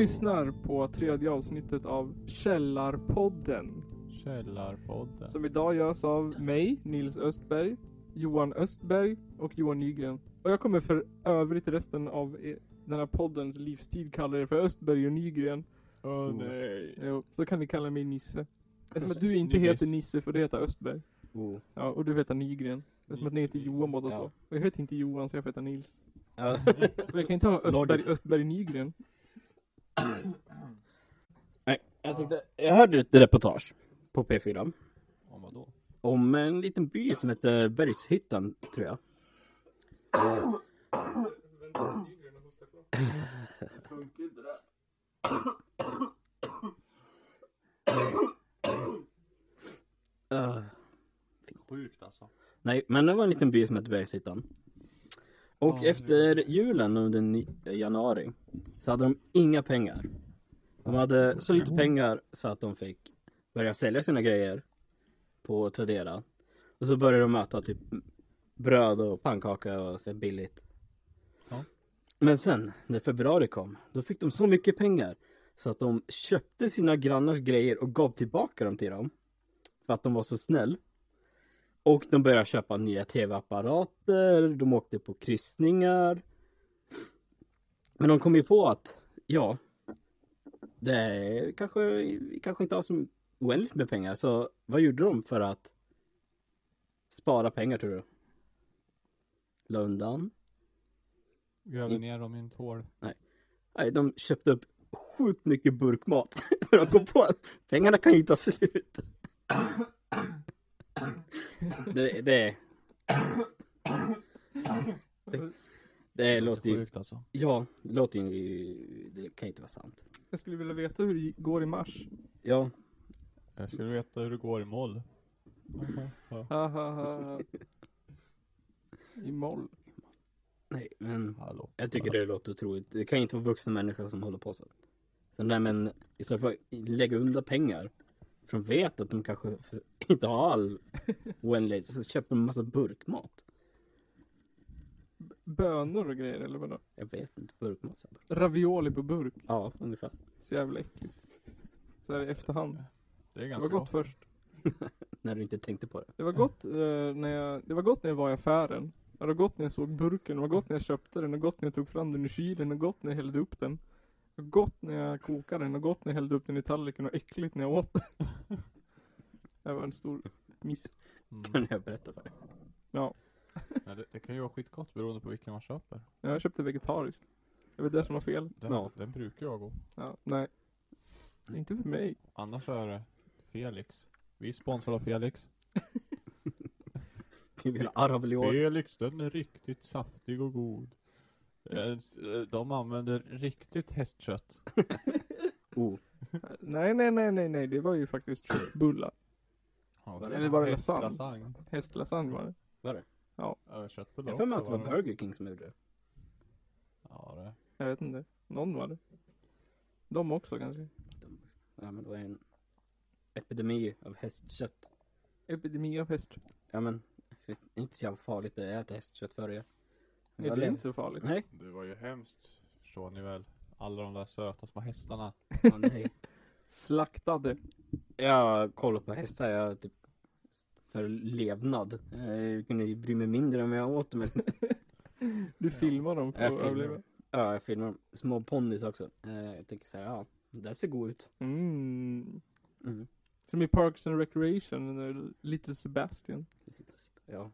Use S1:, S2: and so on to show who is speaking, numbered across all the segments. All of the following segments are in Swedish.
S1: Lyssnar på tredje avsnittet av Källarpodden.
S2: Källarpodden.
S1: Som idag görs av mig, Nils Östberg, Johan Östberg och Johan Nygren. Och jag kommer för övrigt resten av eh, den här poddens livstid kalla er för Östberg och Nygren.
S2: Åh oh, nej.
S1: Jo, så kan ni kalla mig Nisse. Eftersom att du inte heter Nisse för du heter Östberg.
S3: Oh.
S1: Ja, och du heter Nygren. Eftersom att ni heter Johan båda
S3: Ja.
S1: två. Och jag heter inte Johan så jag heta Nils.
S3: Ja.
S1: För jag kan inte ha Östberg. Östberg Nygren.
S3: Nej, jag tänkte, jag hörde ett reportage på P4
S2: Om vadå?
S3: om en liten by som heter Bergshyttan, tror jag. Uh,
S2: Sjukt alltså.
S3: nej, men det var en liten by som heter Bergshyttan. Och
S2: Ja,
S3: efter julen under januari så hade de inga pengar. De hade så lite pengar så att de fick börja sälja sina grejer på Tradera. Och så började de möta typ bröd och pannkaka och så billigt.
S2: Ja.
S3: Men sen när februari kom, då fick de så mycket pengar så att de köpte sina grannars grejer och gav tillbaka dem till dem. För att de var så snäll. Och de började köpa nya tv-apparater, de åkte på kryssningar. Men de kom ju på att, ja, det är kanske, kanske inte har så oändligt med pengar. Så vad gjorde de för att spara pengar tror du? La undan?
S2: Grävde ner dem i en tår.
S3: Nej, de köpte upp sjukt mycket burkmat. För de kom på att pengarna kan ju ta slut. Det, det, det, det låter ju,
S2: Sjukt alltså.
S3: ja, det låter ju, det kan ju inte vara sant.
S1: Jag skulle vilja veta hur det går i mars.
S3: Ja,
S2: Jag skulle veta hur det går i moll.
S1: I moll.
S3: nej, men
S2: Hallå.
S3: jag tycker det låter otroligt. Det kan ju inte vara vuxna människor som håller på så. Sen där men istället för att lägga undan pengar. För de vet att de kanske inte har all oändlighet. Så köper de en massa burkmat.
S1: Bönor och grejer eller vadå?
S3: Jag vet inte, burkmat.
S1: Ravioli på burk.
S3: Ja, ungefär.
S1: Så jävla äckligt. Så här i efterhand.
S2: Det är
S1: Det
S2: ganska
S1: var gott först.
S3: När du inte tänkte på det.
S1: Det var gott eh, när jag, det var gott när jag var i affären. Det var gott när jag såg burken, det var gott när jag köpte den, det var gott när jag tog fram den ur kylen, det var gott när jag hällde upp den. Gott när jag kokade den, var gott när jag hällde upp den i tallriken och äckligt när jag åt den. Det var en stor miss.
S2: Mm.
S3: Kan jag berätta för dig.
S1: Ja.
S2: Ja, det, det kan ju vara skitgott beroende på vilken man köper.
S1: Jag köpte vegetariskt. Det var det som var fel.
S2: Den,
S3: Ja.
S2: den brukar jag gå.
S1: Ja, nej. Inte för mig.
S2: Annars är det Felix. Vi är sponsrade av Felix. Felix, den är riktigt saftig och god. Eh, De använder riktigt hästkött.
S3: Oh,
S1: Nej, nej, nej, nej, nej. Det var ju faktiskt köttbullar. Eller var det lasagne?
S2: Lasagne.
S1: Hästlasagne var det.
S3: var det?
S2: Ja, köttbullar
S3: Jag har för mig att det var Burger King som gjorde det.
S2: Ja, det.
S1: Jag vet inte. Någon var det. De också kanske.
S3: Ja men det var en epidemi av hästkött.
S1: Epidemi av hästkött.
S3: Ja men, det är inte så jävla farligt att äta hästkött för det.
S1: Är inte så farligt.
S3: Nej.
S2: Det var ju hemskt, förstår ni väl. Alla de där söta små hästarna.
S3: Ja, nej.
S1: Slaktade.
S3: Jag kollar på hästar, jag typ för levnad. Jag kunde ju bry mig mindre om jag åt dem.
S1: Du filmar dem för
S3: Jag
S1: att överleva.
S3: Ja, jag filmar dem. Små ponnys också. Eh, Jag tänker så här, ja, det där ser god ut.
S1: Mm.
S3: Mm.
S1: Som i Parks and Recreation, Little Sebastian.
S3: Ja.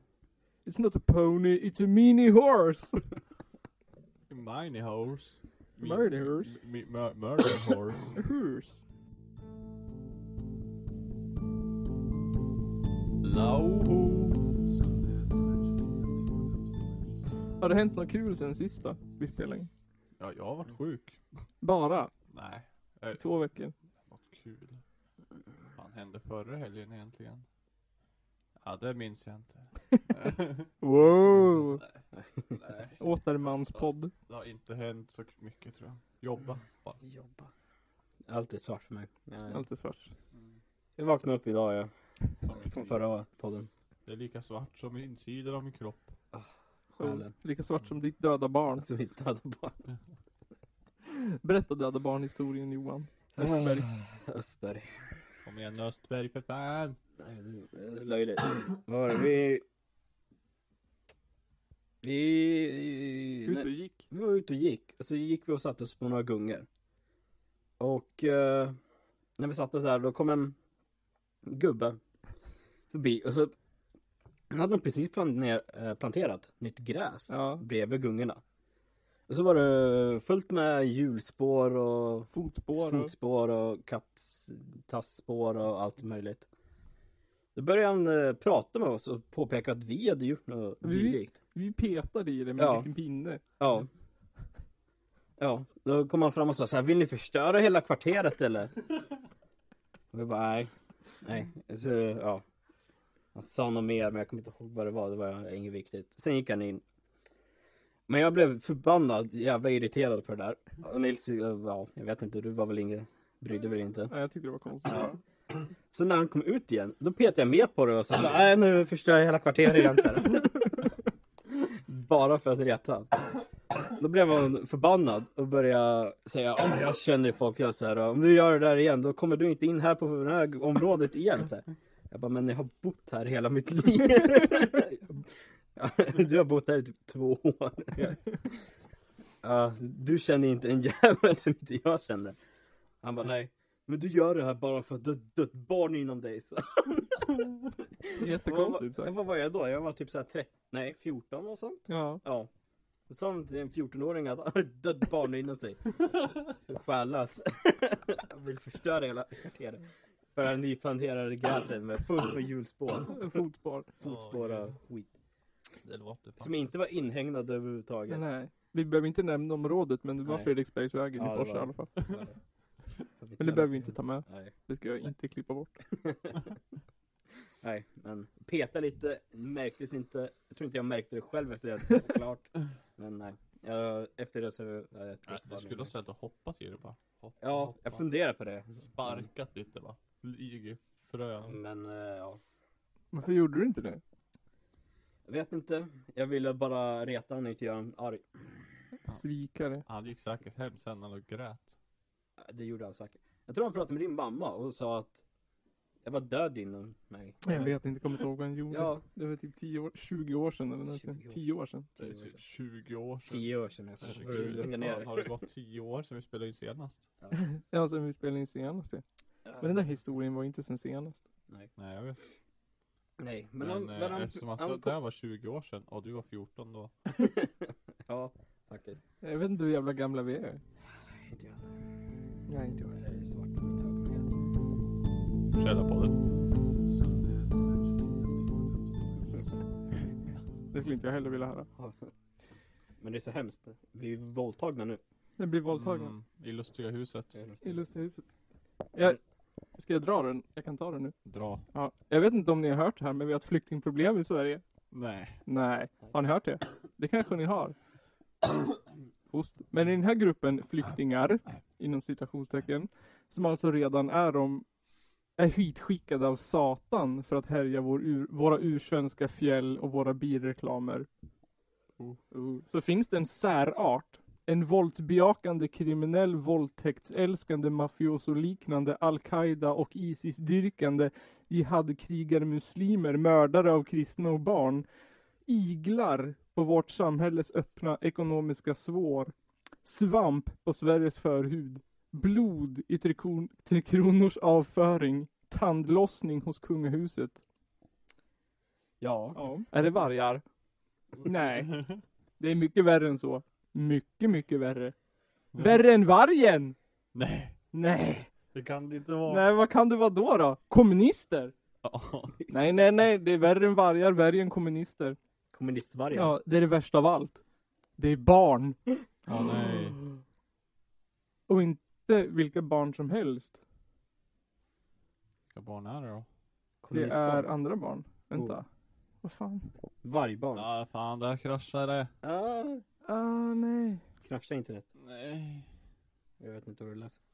S1: It's not a pony, it's a mini horse.
S2: Mini horse.
S1: Murder horse.
S2: Murder horse.
S1: Horse. Har det hänt något kul sen sista vi spelade in?
S2: Ja, jag har varit sjuk.
S1: Bara
S2: Nej. Eh,
S1: två veckor.
S2: Något kul. Vad hände förra helgen egentligen? Ja, det minns jag inte.
S1: Wow!
S2: Nej,
S1: Återmanspodd.
S2: det har inte hänt så mycket tror jag. Jobba bara.
S3: Jobba. Allt är svart för mig.
S1: Allt är svart.
S3: jag vaknade upp idag, ja.
S2: Som
S3: Från förra podden.
S2: Det är lika svart som insidan av min kropp.
S3: Själen.
S1: Lika svart som ditt döda barn.
S3: Som vi döda barn.
S1: Berätta döda barnhistorien Johan. Östberg.
S3: Östberg.
S2: Kom igen Östberg för fan.
S3: Nej, det är löjligt. Var? Vi... Vi...
S1: Ut och gick.
S3: vi var ute och gick. Och så gick vi och satte oss på några gungor. Och eh, när vi satte oss där, då kom en gubbe förbi. Och så hade de precis eh, planterat nytt gräs
S1: Ja.
S3: bredvid gungorna. Och så var det fullt med hjulspår och
S1: Fotspår och...
S3: fotspår och katttasspår och allt möjligt. Då började han eh, prata med oss och påpeka att vi hade gjort något
S1: Vi-
S3: dylikt.
S1: Vi petade i det med
S3: Ja.
S1: en liten pinne.
S3: Ja. Ja, då kom han fram och sa så här, vill ni förstöra hela kvarteret eller? Och vi bara, nej. Nej, så, ja. Han sa något mer men jag kommer inte ihåg vad det var, det var inget viktigt. Sen gick han in. Men jag blev förbannad, jävla irriterad på det där. Och Nils, ja, jag vet inte, du var väl inget, brydde väl inte.
S1: Nej, jag tyckte det var konstigt.
S3: Så när han kom ut igen, då petade jag med på det och sa nej nu förstör jag hela kvarteret igen så här. Bara för att reta. Då blev han förbannad och började säga om jag känner folk jag så här, om du gör det där igen då kommer du inte in här på det här området igen. Så här. Jag bara, men jag har bott här hela mitt liv. Du har bott här i typ två år. Uh, du känner inte en jävel som inte jag känner. Han bara, nej. Men du gör det här bara för att du har ett dött barn inom dig. Så.
S1: Jättekonstigt
S3: Vad,
S1: sagt.
S3: vad var jag då? Jag var typ såhär 13, nej 14 och sånt.
S1: Ja.
S3: Ja. Sa han till en 14-åring att han har ett dött barn inom sig. Så själlös. Jag vill förstöra hela kvarteret. För det här nyplanterade gräset med fullt med hjulspår.
S1: Fotspår.
S3: Fotspår och skit.
S2: Det.
S3: Som inte var inhägnade överhuvudtaget.
S1: Nej. Vi behöver inte nämna området men det var. Fredriksbergsvägen
S3: Ja,
S1: i
S3: det
S1: Forsa i alla fall.
S3: Men
S1: Men det behöver vi inte ta med.
S3: Nej.
S1: Det ska jag inte klippa bort.
S3: Nej, men peta lite märktes inte. Jag tror inte jag märkte det själv efter det det klart. Men nej. Jag, efter det så har jag
S2: Nej,
S3: tittat
S2: Du skulle ha ställt och hoppat i det bara. Hoppa,
S3: Ja,
S2: hoppa.
S3: jag funderar på det.
S2: Sparkat lite bara. Flyg frön.
S3: Men eh, ja.
S1: Varför gjorde du inte det?
S3: Jag vet inte. Jag ville bara reta honom, inte göra honom arg.
S1: Svikare.
S2: Han gick säkert hem sen när han grät.
S3: Det gjorde han säkert. Jag tror han pratade med din mamma och sa att jag var död inom mig.
S1: Jag vet inte, kommer inte ihåg vad han gjorde.
S3: Ja,
S1: Det var typ 10 år, 20 år sedan eller nästan.
S3: 20 år.
S1: 10 år sedan.
S2: Det är
S3: Tio år
S2: typ
S3: sedan.
S2: 20 år sedan.
S3: 10 år sedan. Jag får
S2: Herregud,
S3: lugna ner
S2: fan,
S3: dig.
S2: Har det gått 10 år sedan vi spelade in senast?
S1: Ja, sen vi spelade in senast det. Men den där historien var inte sen senast.
S2: Nej jag vet.
S3: Nej, men,
S2: Men,
S3: han,
S2: eh,
S3: men han,
S2: eftersom att
S3: han
S2: det där var 20 år sedan och du var 14 då.
S3: Ja, faktiskt.
S1: Jag vet inte hur jävla gamla vi är.
S3: Inte jag.
S1: Nej, inte jag.
S3: Jag är svart på min högra.
S2: Källa på det.
S1: Det skulle inte jag heller vilja höra.
S3: Men det är så hemskt. Vi är våldtagna nu.
S1: Jag blir våldtagen.
S2: Mm, I lustiga huset.
S1: I Lustiga Jag, ska jag dra den? Jag kan ta den nu.
S2: Dra.
S1: Ja. Jag vet inte om ni har hört det här, men vi har ett flyktingproblem i Sverige.
S2: Nej.
S1: Nej. Har ni hört det? Det kanske ni har. Host. Men i den här gruppen flyktingar, inom citationstecken, som alltså redan är de är hitskickade av Satan för att härja vår ur, våra ursvenska fjäll och våra bilreklamer. Uh. Så finns det en särart. En våldsbejakande kriminell våldtäktsälskande mafioso-liknande Al-Qaida och Isis-dyrkande jihadkrigare muslimer, mördare av kristna och barn iglar på vårt samhälles öppna ekonomiska svår. Svamp på Sveriges förhud. Blod i Tre, Kron- Tre Kronors avföring. Tandlossning hos kungahuset.
S3: Ja.
S1: Är det vargar? Nej. Det är mycket värre än så. Mycket, mycket värre. Värre än vargen!
S2: Nej.
S1: Nej.
S2: Det kan det inte vara.
S1: Nej, vad kan det vara då då? Kommunister?
S2: Ja.
S1: Nej, nej, nej. Det är värre än vargar, värre än kommunister.
S3: Kommunistvargar.
S1: Ja, det är det värsta av allt. Det är barn.
S2: Åh nej.
S1: Och inte vilka barn som helst.
S2: Vilka barn är det då?
S1: Det är andra barn. Vänta.
S3: Oh.
S1: Vad fan?
S3: Vargbarn.
S2: Ja fan, där kraschade det.
S3: Ah,
S1: Ah, nej.
S3: kraschar internet.
S2: Nej.
S3: Jag vet inte vad du läser.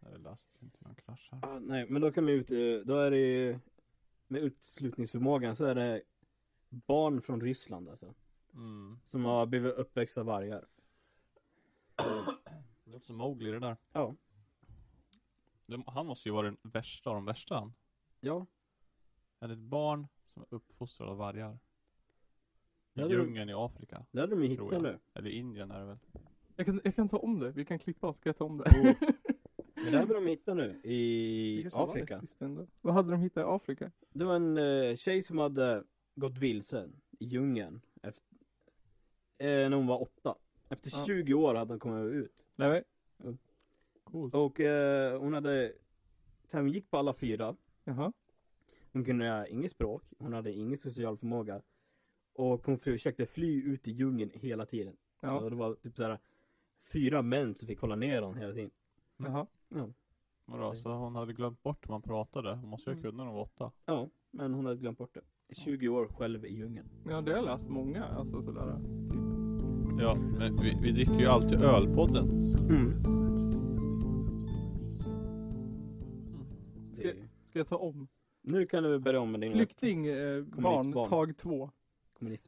S2: Jag läste inte någon krasch här.
S3: Ah, nej, men då kan vi ut, eh, då är det ju, med utslutningsförmågan så är det barn från Ryssland alltså.
S2: Mm.
S3: Som har blivit uppväxta vargar.
S2: Det låter som Mowgli det där.
S3: Ja.
S2: Det, han måste ju vara den värsta av de värsta han.
S3: Ja.
S2: Är ett barn som är uppfostrad av vargar. I
S3: Ja, det-
S2: djungeln i Afrika.
S3: Det hade de ju
S2: Tror
S3: hittat
S2: jag.
S3: nu.
S2: Eller i Indien är det väl.
S1: Jag kan, jag kan ta om det, vi kan klippa och ska jag ta om det.
S3: Oh. Men det hade de hittat nu
S1: Det
S3: i
S1: var
S3: Afrika.
S1: ändå. Vad hade de hittat i Afrika?
S3: Det var en eh, tjej som hade gått vilsen i djungeln efter, eh, när hon var åtta. Efter
S1: Ja.
S3: 20 år hade hon kommit ut.
S1: Nej,
S2: Coolt.
S3: Och eh, hon hade, så hon gick på alla fyra.
S1: jaha.
S3: Hon kunde inget språk, hon hade ingen social förmåga. Och hon försökte fly ut i djungeln hela tiden.
S1: Ja.
S3: Så det var typ såhär fyra män som fick hålla ner honom hela tiden.
S1: Jaha.
S2: Vadå, så hon hade glömt bort hur man pratade? Hon måste ju
S1: Mm.
S2: kunna när hon var åtta.
S3: Ja, men hon hade glömt bort det. 20 år själv i djungeln.
S1: Ja, det har jag läst många, alltså sådär. Typ.
S2: Ja, men vi, vi dricker ju alltid ölpodden.
S3: Mm.
S1: Ska, ska jag ta om?
S3: Nu kan du börja om med din
S1: Flyktingbarn, eh, barn, tag två.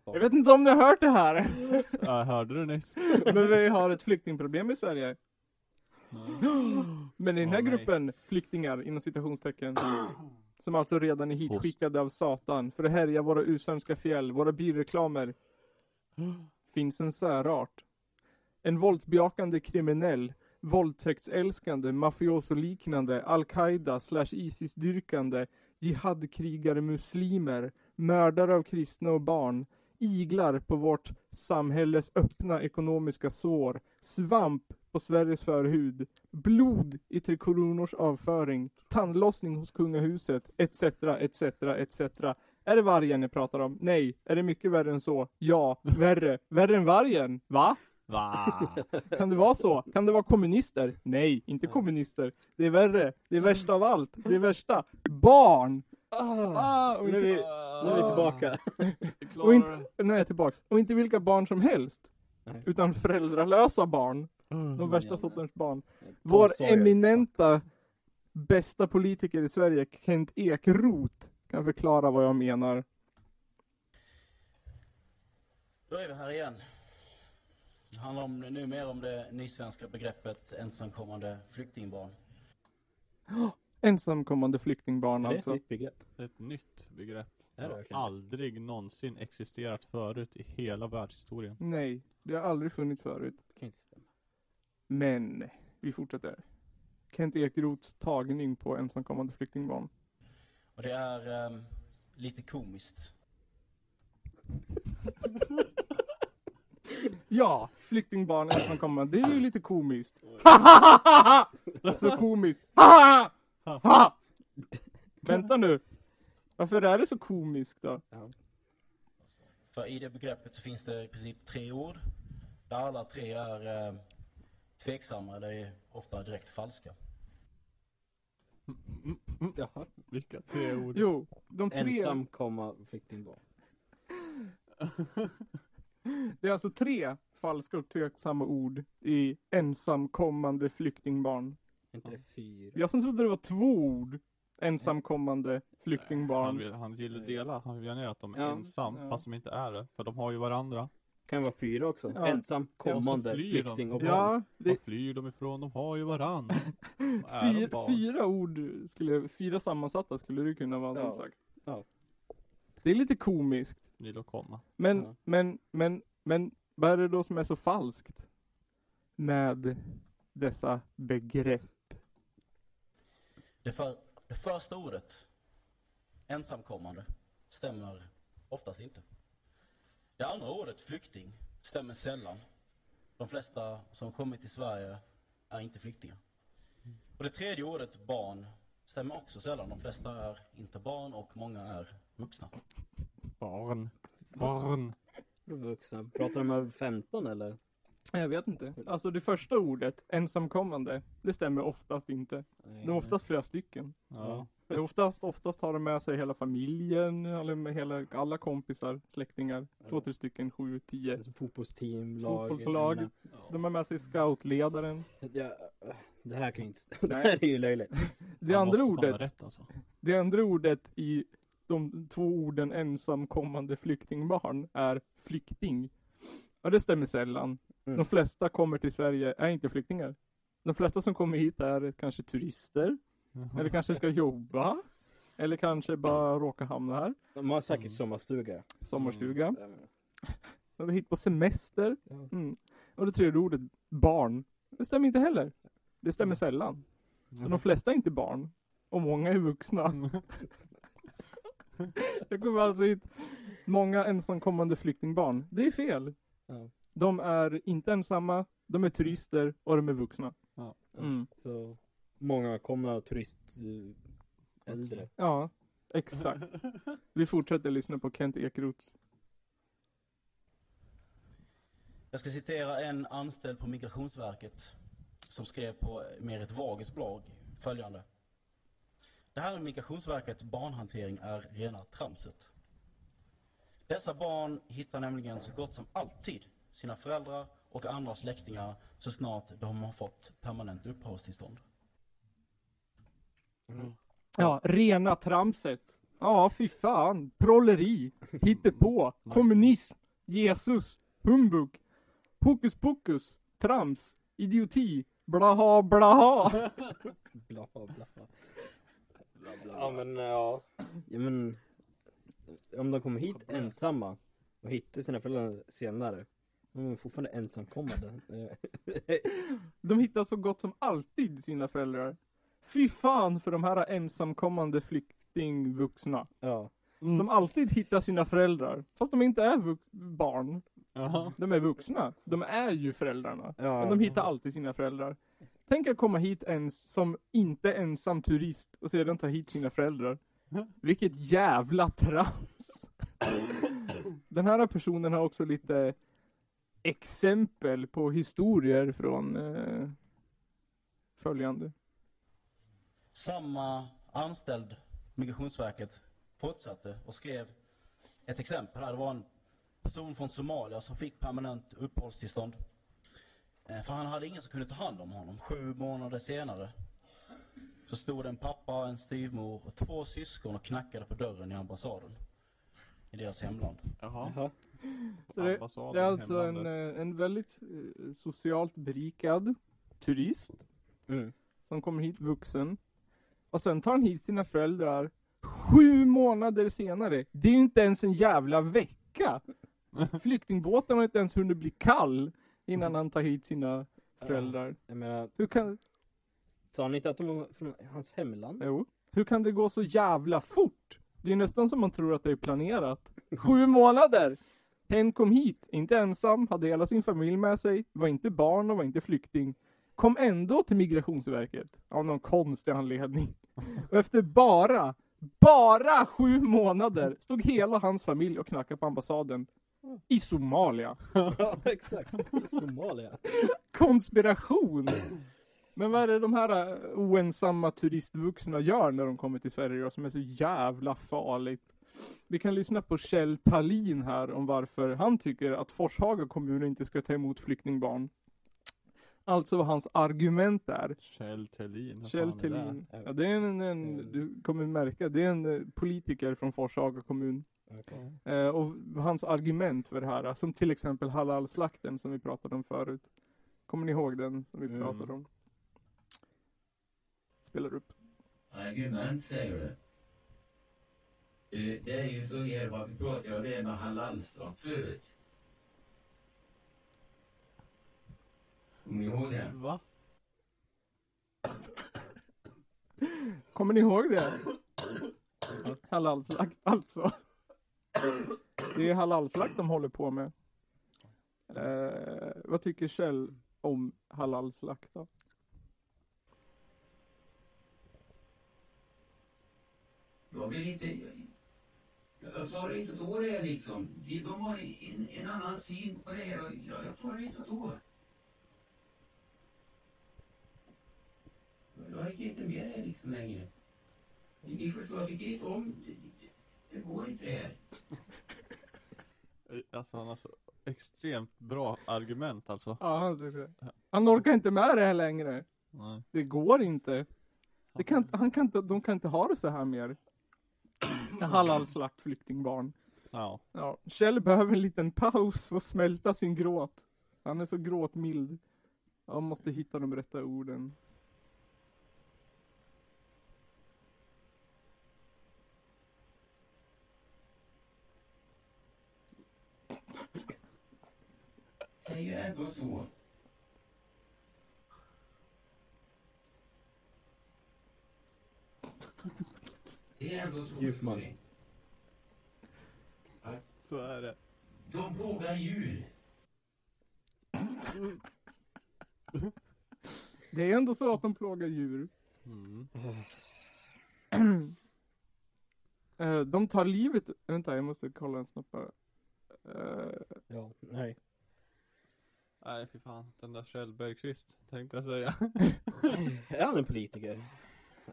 S1: Jag vet inte om ni har hört det här.
S2: Jag hörde du nyss?
S1: Men vi har ett flyktingproblem i Sverige. Men i den här
S2: nej.
S1: gruppen flyktingar, inom citationstecken, som alltså redan är hitskickade av Satan för att härja våra usvenska fjäll, våra bilreklamer, finns en särart. En våldsbejakande kriminell, våldtäktsälskande, mafiosoliknande, al-Qaida slash Isis-dyrkande, jihadkrigare muslimer, mördare av kristna och barn, iglar på vårt samhälles öppna ekonomiska sår, svamp på Sveriges förhud, blod i Tre Kronors avföring, tandlossning hos kungahuset, etc, etc, etc. Är det vargen jag pratar om? Nej. Är det mycket värre än så? Ja. Värre. Värre än vargen? Va?
S2: Va?
S1: Kan det vara så? Kan det vara kommunister? Nej, inte kommunister. Det är värre. Det är värsta av allt. Det är värsta. Barn! Ah, och
S3: nu, är vi,
S1: inte,
S3: nu är vi tillbaka.
S1: och inte, nu är jag tillbaks. Och inte vilka barn som helst.
S3: Nej.
S1: Utan föräldralösa barn.
S2: Mm.
S1: De värsta sortens barn. Vår eminenta bästa politiker i Sverige, Kent Ekeroth, kan förklara vad jag menar.
S4: Då är vi här igen. Det handlar om, nu mer om det nysvenska begreppet ensamkommande flyktingbarn.
S1: Ensamkommande flyktingbarn
S3: Är det ett
S1: alltså.
S3: nytt begrepp?
S2: Det är ett nytt begrepp.
S3: Är
S2: Det har aldrig någonsin existerat förut i hela världshistorien.
S1: Nej, det har aldrig funnits förut.
S3: Det kan inte stämma.
S1: Men, vi fortsätter. Kent Ekeroths tagning på ensamkommande flyktingbarn.
S4: Och det är ehm, lite komiskt.
S1: Ja, flyktingbarn ensamkommande, det är ju lite komiskt. så komiskt. Vänta nu. Varför är det så komiskt då?
S4: För i det begreppet så finns det i princip tre ord. Där alla tre är eh, tveksamma, är ofta direkt falska.
S3: Jaha.
S2: Vilka tre ord.
S1: Jo, de tre.
S3: Ensam, komma, flyktingbarn.
S1: Det är alltså tre falska och tveksamma ord i ensamkommande flyktingbarn.
S3: Är inte det fyra?
S1: Jag som trodde det var två ord. Ensamkommande
S2: Han
S1: flyktingbarn.
S2: vill, han vill dela, han vill gärna att de är
S3: Ja.
S2: ensam,
S1: Ja.
S2: fast de inte är det. För de har ju varandra.
S3: Kan vara fyra också.
S1: Ja.
S3: Ensam, kommande,
S2: Ja, de.
S3: flykting och barn.
S1: Ja, det,
S2: Var flyr de ifrån? De har ju varann.
S1: Fyra, fyra ord skulle, fyra sammansatta skulle det kunna vara
S3: Ja.
S1: som sagt.
S3: Ja.
S1: Det är lite komiskt.
S2: Vill komma?
S1: Men,
S3: Ja.
S1: men, men, men vad är det då som är så falskt med dessa begrepp?
S4: Det, för, det första ordet, ensamkommande, stämmer oftast inte. Det andra ordet, flykting, stämmer sällan. De flesta som kommit till Sverige är inte flyktingar. Och det tredje ordet, barn, stämmer också sällan. De flesta är inte barn och många är vuxna.
S2: Barn. Barn.
S3: Vuxna. Pratar de över 15 eller?
S1: Jag vet inte. Alltså det första ordet, ensamkommande, det stämmer oftast inte. De är oftast flera stycken.
S2: Ja.
S1: Oftast, oftast har de med sig hela familjen, eller med hela, alla kompisar, släktingar. Två, tre stycken, sju, tio.
S3: Alltså, fotbollsteam, lag.
S1: Fotbollslag.
S3: eller-
S1: De har med sig scoutledaren.
S3: Ja, det här kan inte. Det här är ju löjligt.
S1: Det
S2: Han
S1: andra ordet,
S2: Rätt, alltså.
S1: det andra ordet i de två orden ensamkommande flyktingbarn är flykting. Och det stämmer sällan.
S3: Mm.
S1: De flesta kommer till Sverige är inte flyktingar. De flesta som kommer hit är kanske turister, eller kanske ska jobba, eller kanske bara råka hamna här.
S3: De har säkert sommarstuga.
S1: Sommarstuga.
S3: Mm.
S1: De är hit på semester. Mm. Och det tredje ordet, barn. Det stämmer inte heller. Det stämmer sällan. Så de flesta är inte barn. Och många är vuxna. Det kommer alltså hit många ensamkommande flyktingbarn. Det är fel.
S3: Ja.
S1: De är inte ensamma, de är turister och de är vuxna.
S2: Ja.
S1: Mm.
S3: Så många komna turist eh, äldre.
S1: Ja, exakt. Vi fortsätter lyssna på Kent Ekeroths.
S4: Jag ska citera en anställd på Migrationsverket som skrev på Merit Wages blogg följande. Det här med Migrationsverkets barnhantering är rena tramset. Dessa barn hittar nämligen så gott som alltid sina föräldrar och andra släktingar så snart de har fått permanent uppehållstillstånd.
S1: Ja, rena tramset. Ja, fy fan. Prolleri. Hittepå. Kommunism. Jesus. Humbug. Hokus pokus. Trams. Idioti. Blaha blaha.
S3: Bla bla bla. Ja men ja. ja men, om de kommer hit ensamma och hittar sina föräldrar senare. De är fortfarande ensamkommande.
S1: De hittar så gott som alltid sina föräldrar. Fy fan för de här ensamkommande flyktingvuxna.
S3: ja.
S1: Som alltid hittar sina föräldrar. Fast de inte är barn.
S2: Jaha.
S1: De är vuxna. De är ju föräldrarna.
S3: Ja.
S1: Men de hittar alltid sina föräldrar. Tänk att komma hit ens som inte ensam turist och sedan ta hit sina föräldrar. Vilket jävla trams. Den här personen har också lite exempel på historier från eh, följande.
S4: Samma anställd Migrationsverket fortsatte och skrev ett exempel här. Det var en person från Somalia som fick permanent uppehållstillstånd. Eh, För han hade ingen som kunde ta hand om honom. Sju månader senare så stod en pappa, en styvmor och två syskon och knackade på dörren i ambassaden i deras hemland.
S2: Jaha.
S1: Så det, det är alltså en, eh, en väldigt eh, socialt berikad turist
S3: Mm.
S1: som kommer hit vuxen. Och sen tar han hit sina föräldrar sju månader senare. Det är ju inte ens en jävla vecka. Flyktingbåten har inte ens hunnit bli kall innan han tar hit sina föräldrar.
S3: Jag menar,
S1: Hur kan,
S3: sa han inte att de var från hans hemland?
S1: jo, hur kan det gå så jävla fort? Det är nästan som man tror att det är planerat. Sju månader! Hen kom hit, inte ensam, hade hela sin familj med sig, var inte barn och var inte flykting. Kom ändå till Migrationsverket, av någon konstig anledning. Och efter bara, bara sju månader stod hela hans familj och knackade på ambassaden. I Somalia.
S3: ja exakt, i Somalia.
S1: Konspiration! Men vad är det de här eh, oensamma turistvuxna gör när de kommer till Sverige då, som är så jävla farligt? Vi kan lyssna på Kjell Tallin här om varför han tycker att Forshaga kommun inte ska ta emot flyktingbarn. Alltså vad hans argument är.
S2: Kjell Thelin.
S1: Kjell
S2: är det?
S1: Thelin. Ja, det är en, en, du kommer märka, det är en eh, politiker från Forshaga kommun.
S3: Okej.
S1: Eh, och hans argument för det här, som till exempel halalslakten som vi pratade om förut. Kommer ni ihåg den som vi
S3: Mm.
S1: pratade om? Spelar upp.
S5: Argument säger du. Eh, Det är ju så här, vad vi pratade om det med halalslakt förut. Ni ihåg det?
S2: Va?
S1: Kommer ni ihåg det? Halalslakt alltså. Det är halalslakt de håller på med. Eh, vad tycker Kjell om halalslakt då?
S5: Jag vill inte... Jag klarar inte att det här liksom. De de har en, en annan syn på det jag, jag klarar inte att det. Jag orkar inte med det liksom längre. Ni förstår, jag tycker inte om... Det, går inte det här.
S2: Alltså han har så extremt bra argument alltså.
S1: Ja, han, han orkar inte med det här längre.
S2: Nej.
S1: Det går inte. Det kan, han kan inte. De kan inte ha det så här mer. Halalslakt flyktingbarn.
S2: Ja.
S1: Ja, Kjell behöver en liten paus för att smälta sin gråt. Han är så gråtmild. Jag måste hitta de rätta orden.
S5: Är ju ändå så. Det är ändå så.
S3: Djupman.
S2: Så är det.
S5: De plågar djur.
S1: Det är ändå så att de plågar djur.
S2: Mm.
S1: Eh, de tar livet, vänta jag måste kolla en snabb bara. Eh,
S3: Ja, nej.
S2: Nej fy fan, den där Kjell Bergqvist tänkte jag säga.
S3: Är han en politiker?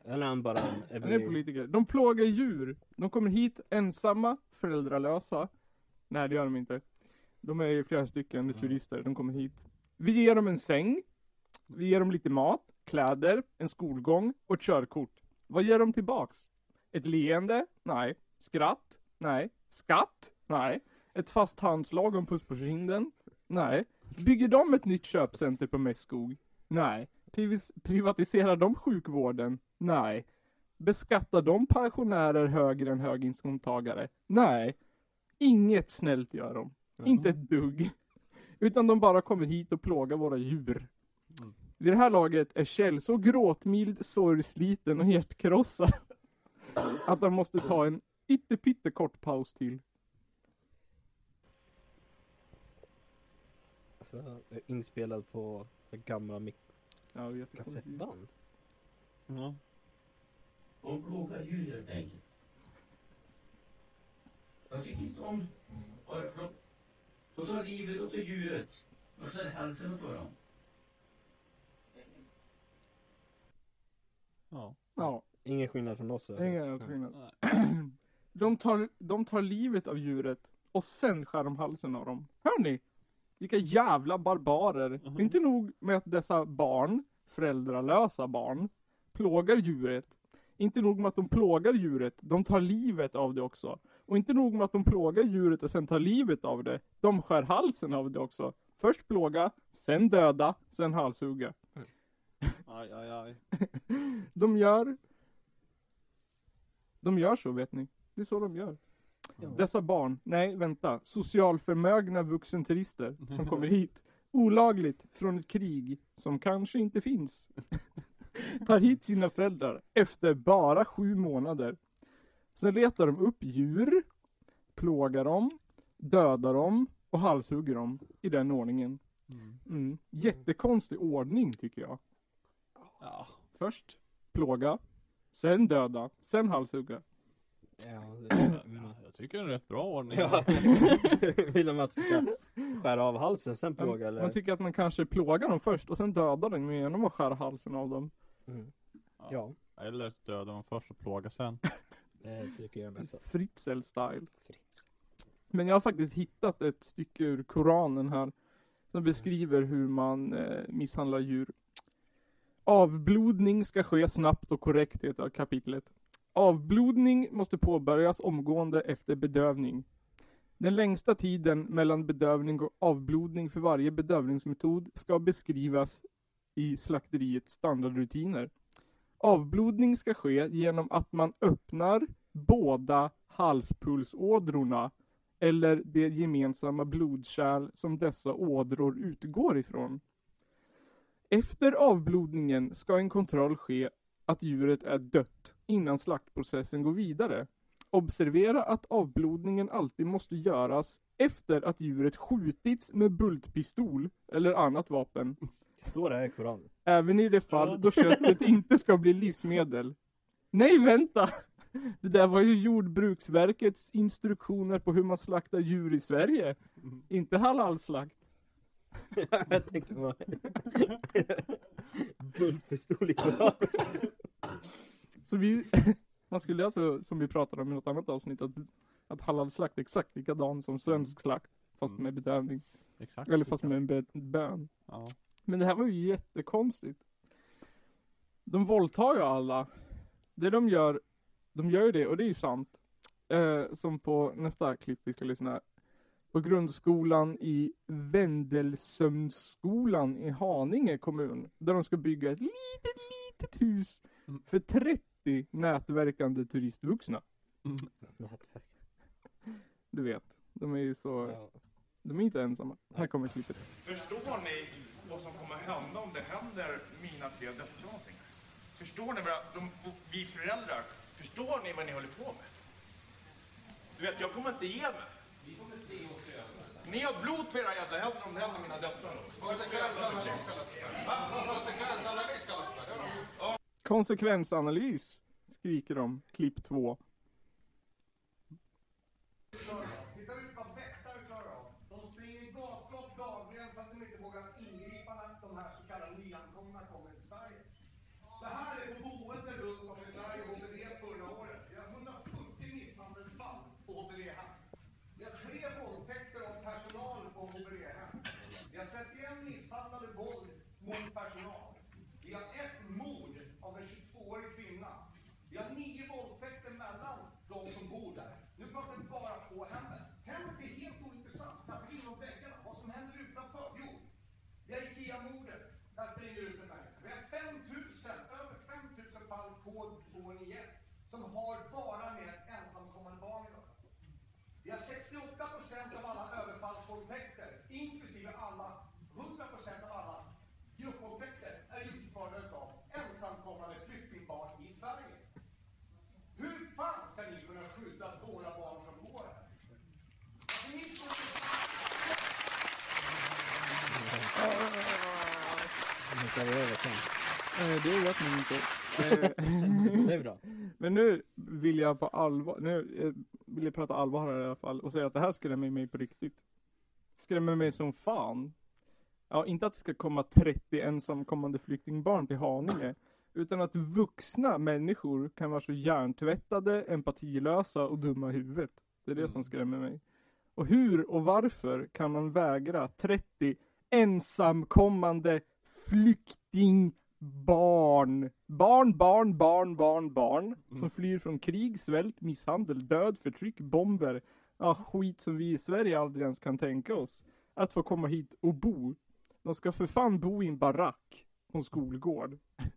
S3: Eller är han bara en...
S1: Han är politiker. De plågar djur. De kommer hit ensamma, föräldralösa. Nej det gör de inte. De är ju flera stycken
S2: Mm.
S1: turister, de kommer hit. Vi ger dem en säng. Vi ger dem lite mat, kläder, en skolgång och ett körkort. Vad ger de tillbaks? Ett leende? Nej. Skratt? Nej. Skatt? Nej. Ett fast handslag och en puss på kinden? Nej. Bygger de ett nytt köpcenter på Mässkog? Nej. Privatiserar de sjukvården? Nej. Beskattar de pensionärer högre än höginkomsttagare? Nej. Inget snällt gör de. Inte ett dugg. Utan de bara kommer hit och plågar våra djur.
S2: Mm.
S1: Vid det här laget är Kjell så gråtmild, sorgsliten och hjärtkrossad att han måste ta en ytterpytte kort paus till.
S3: Alltså, inspelad på så gamla mik-
S1: Ja,
S3: kassettband.
S2: Ja.
S5: De plågar djur helt enkelt. Jag tycker inte om bara för de, tar livet åt djuret och skär halsen på dem.
S2: Ja.
S1: Ja,
S3: Ingen skillnad från oss alltså.
S1: ingen skillnad. De tar, de tar livet av djuret och sen skär de halsen av dem. Hör ni? Vilka jävla barbarer.
S2: Mhm.
S1: Inte nog med att dessa barn, föräldralösa barn, plågar djuret. Inte nog med att de plågar djuret, de tar livet av det också. Och inte nog med att de plågar djuret och sen tar livet av det, de skär halsen av det också. Först plåga, sen döda, sen halshugga.
S2: Aj, aj, aj.
S1: De gör... De gör så vet ni. Det är så de gör. Dessa barn, nej vänta, socialförmögna vuxenturister som kommer hit olagligt från ett krig som kanske inte finns. Tar hit sina föräldrar efter bara sju månader. Sen letar de upp djur, plågar dem, dödar dem och halshugger dem i den ordningen.
S2: Mm.
S1: Mm. Jättekonstig ordning tycker jag.
S2: Ja.
S1: Först plåga, sen döda, sen halshugga.
S3: Ja, det,
S2: ja. Jag tycker det är en rätt bra ordning.
S3: ja. Vill de att du ska skära av halsen sen plåga eller?
S1: Man tycker att man kanske plågar dem först och sen dödar dem genom att skära halsen av dem.
S3: Mm. Ja,
S2: Eller så dödar man först och plågar sen.
S3: det tycker jag är bäst.
S1: Fritzl-style.
S3: Fritz.
S1: Men jag har faktiskt hittat ett stycke ur Koranen här. Som beskriver hur man eh, misshandlar djur. Avblodning ska ske snabbt och korrekt heter kapitlet. Avblodning måste påbörjas omgående efter bedövning. Den längsta tiden mellan bedövning och avblodning för varje bedövningsmetod ska beskrivas i slakteriets standardrutiner. Avblodning ska ske genom att man öppnar båda halspulsådrorna eller det gemensamma blodkärl som dessa ådror utgår ifrån. Efter avblodningen ska en kontroll ske att djuret är dött innan slaktprocessen går vidare. Observera att avblodningen alltid måste göras efter att djuret skjutits med bultpistol eller annat vapen.
S3: Står det här i Koranen?
S1: Även i det fall då köttet inte ska bli livsmedel. Nej, vänta! Det där var ju Jordbruksverkets instruktioner på hur man slaktar djur i Sverige. Inte halalslakt.
S3: jag tänkte på Bultpistol i Koranen.
S1: Så vi, man skulle alltså, som vi pratade om i något annat avsnitt, att, att halalslakt är exakt likadan som svensk slakt. Fast
S2: Mm.
S1: med bedövning.
S2: Exakt.
S1: Eller fast med en bön.
S2: Ja.
S1: Men det här var ju jättekonstigt. De våldtar ju alla. Det de gör, de gör ju det och det är ju sant. Eh, som på nästa klipp vi ska lyssna. På grundskolan i Vendelsömsskolan i Haninge kommun. Där de ska bygga ett litet, litet hus
S2: Mm.
S1: för 30 nätverkande turistvuxna.
S3: Nätverk.
S1: Du vet, de är ju så,
S3: Ja.
S1: de är inte ensamma. Här kommer klippet.
S6: Förstår ni vad som kommer hända om det händer mina tre döttrar någonting? Förstår ni vad de, vi föräldrar, förstår ni vad ni håller på med? Du vet, jag kommer inte ge mig. Ni har blod på era jävla händer om det händer mina döttrar.
S7: Konsekvensanalys kallas det för. Konsekvensanalys kallas det för. Det har de gjort.
S1: Konsekvensanalys, skriker de, klipp två.
S8: Titta ut vad väktare klarar av. De springer gatlopp dagligen för att de inte vågar ingripa när de här så kallade nyankomna kommer till Sverige. Det här är på boenden runt om i Sverige, HVB förra året. Vi har 140 misshandelsfall på HVB-hem. Vi har tre våldtäkter av personal på HVB-hem. Vi har 31 misshandlade våld mot personal. Vi har ett mord av en 22-årig kvinna. Vi har nio våldtäkter mellan de som bor där. Nu pratar vi bara på hemmet. Hemmet är helt ointressant. Därför inom väggarna. Vad som händer utanför? Jo, vi har IKEA-mordet. Där springer ut en människa. Vi har 5 000, över 5 000 fall kod 291 som har bara med ensamkommande barn att göra. Vi har 68 procent av alla överfallsvåldtäkter, inklusive alla, 100 procent av alla gruppvåldtäkter är utförda av ensamkommande flyktingbarn i Sverige. Hur fan ska ni kunna skydda våra barn som går här? Alltså, ni står
S3: Tar vi över sen.
S1: Eh, det vet man inte. Eh,
S3: Det är bra.
S1: Men nu vill jag på allvar, nu eh, vill jag prata allvar här i alla fall och säga att det här skrämmer mig på riktigt. Skrämmer mig som fan. Ja, inte att det ska komma 30 ensamkommande flyktingbarn till Haninge. Utan att vuxna människor kan vara så hjärntvättade, empatilösa och dumma i huvudet. Det är det som skrämmer mig. Och hur och varför kan man vägra 30 ensamkommande flyktingbarn, barn, barn, barn, barn, barn, som flyr från krig, svält, misshandel, död, förtryck, bomber, ja, skit som vi i Sverige aldrig ens kan tänka oss, att få komma hit och bo. De ska för fan bo i en barack på en skolgård.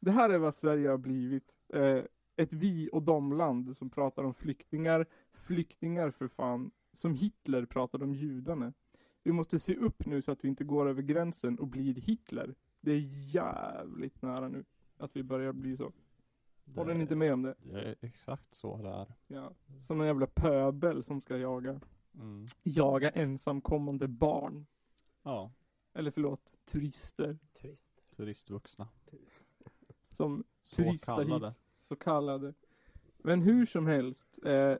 S1: Det här är vad Sverige har blivit. Eh, ett vi och dom-land som pratar om flyktingar, flyktingar för fan, som Hitler pratade om judarna. Vi måste se upp nu så att vi inte går över gränsen och blir Hitler. Det är jävligt nära nu att vi börjar bli så. Håller ni inte med om det?
S2: Det är exakt så det är.
S1: Ja. Som en jävla pöbel som ska jaga,
S2: Mm.
S1: jaga ensamkommande barn.
S2: Ja,
S1: Eller förlåt, turister.
S3: Trist.
S2: turistvuxna.
S1: Som
S2: Så
S1: Turistar
S2: kallade.
S1: hit. så kallade. Men hur som helst. Eh,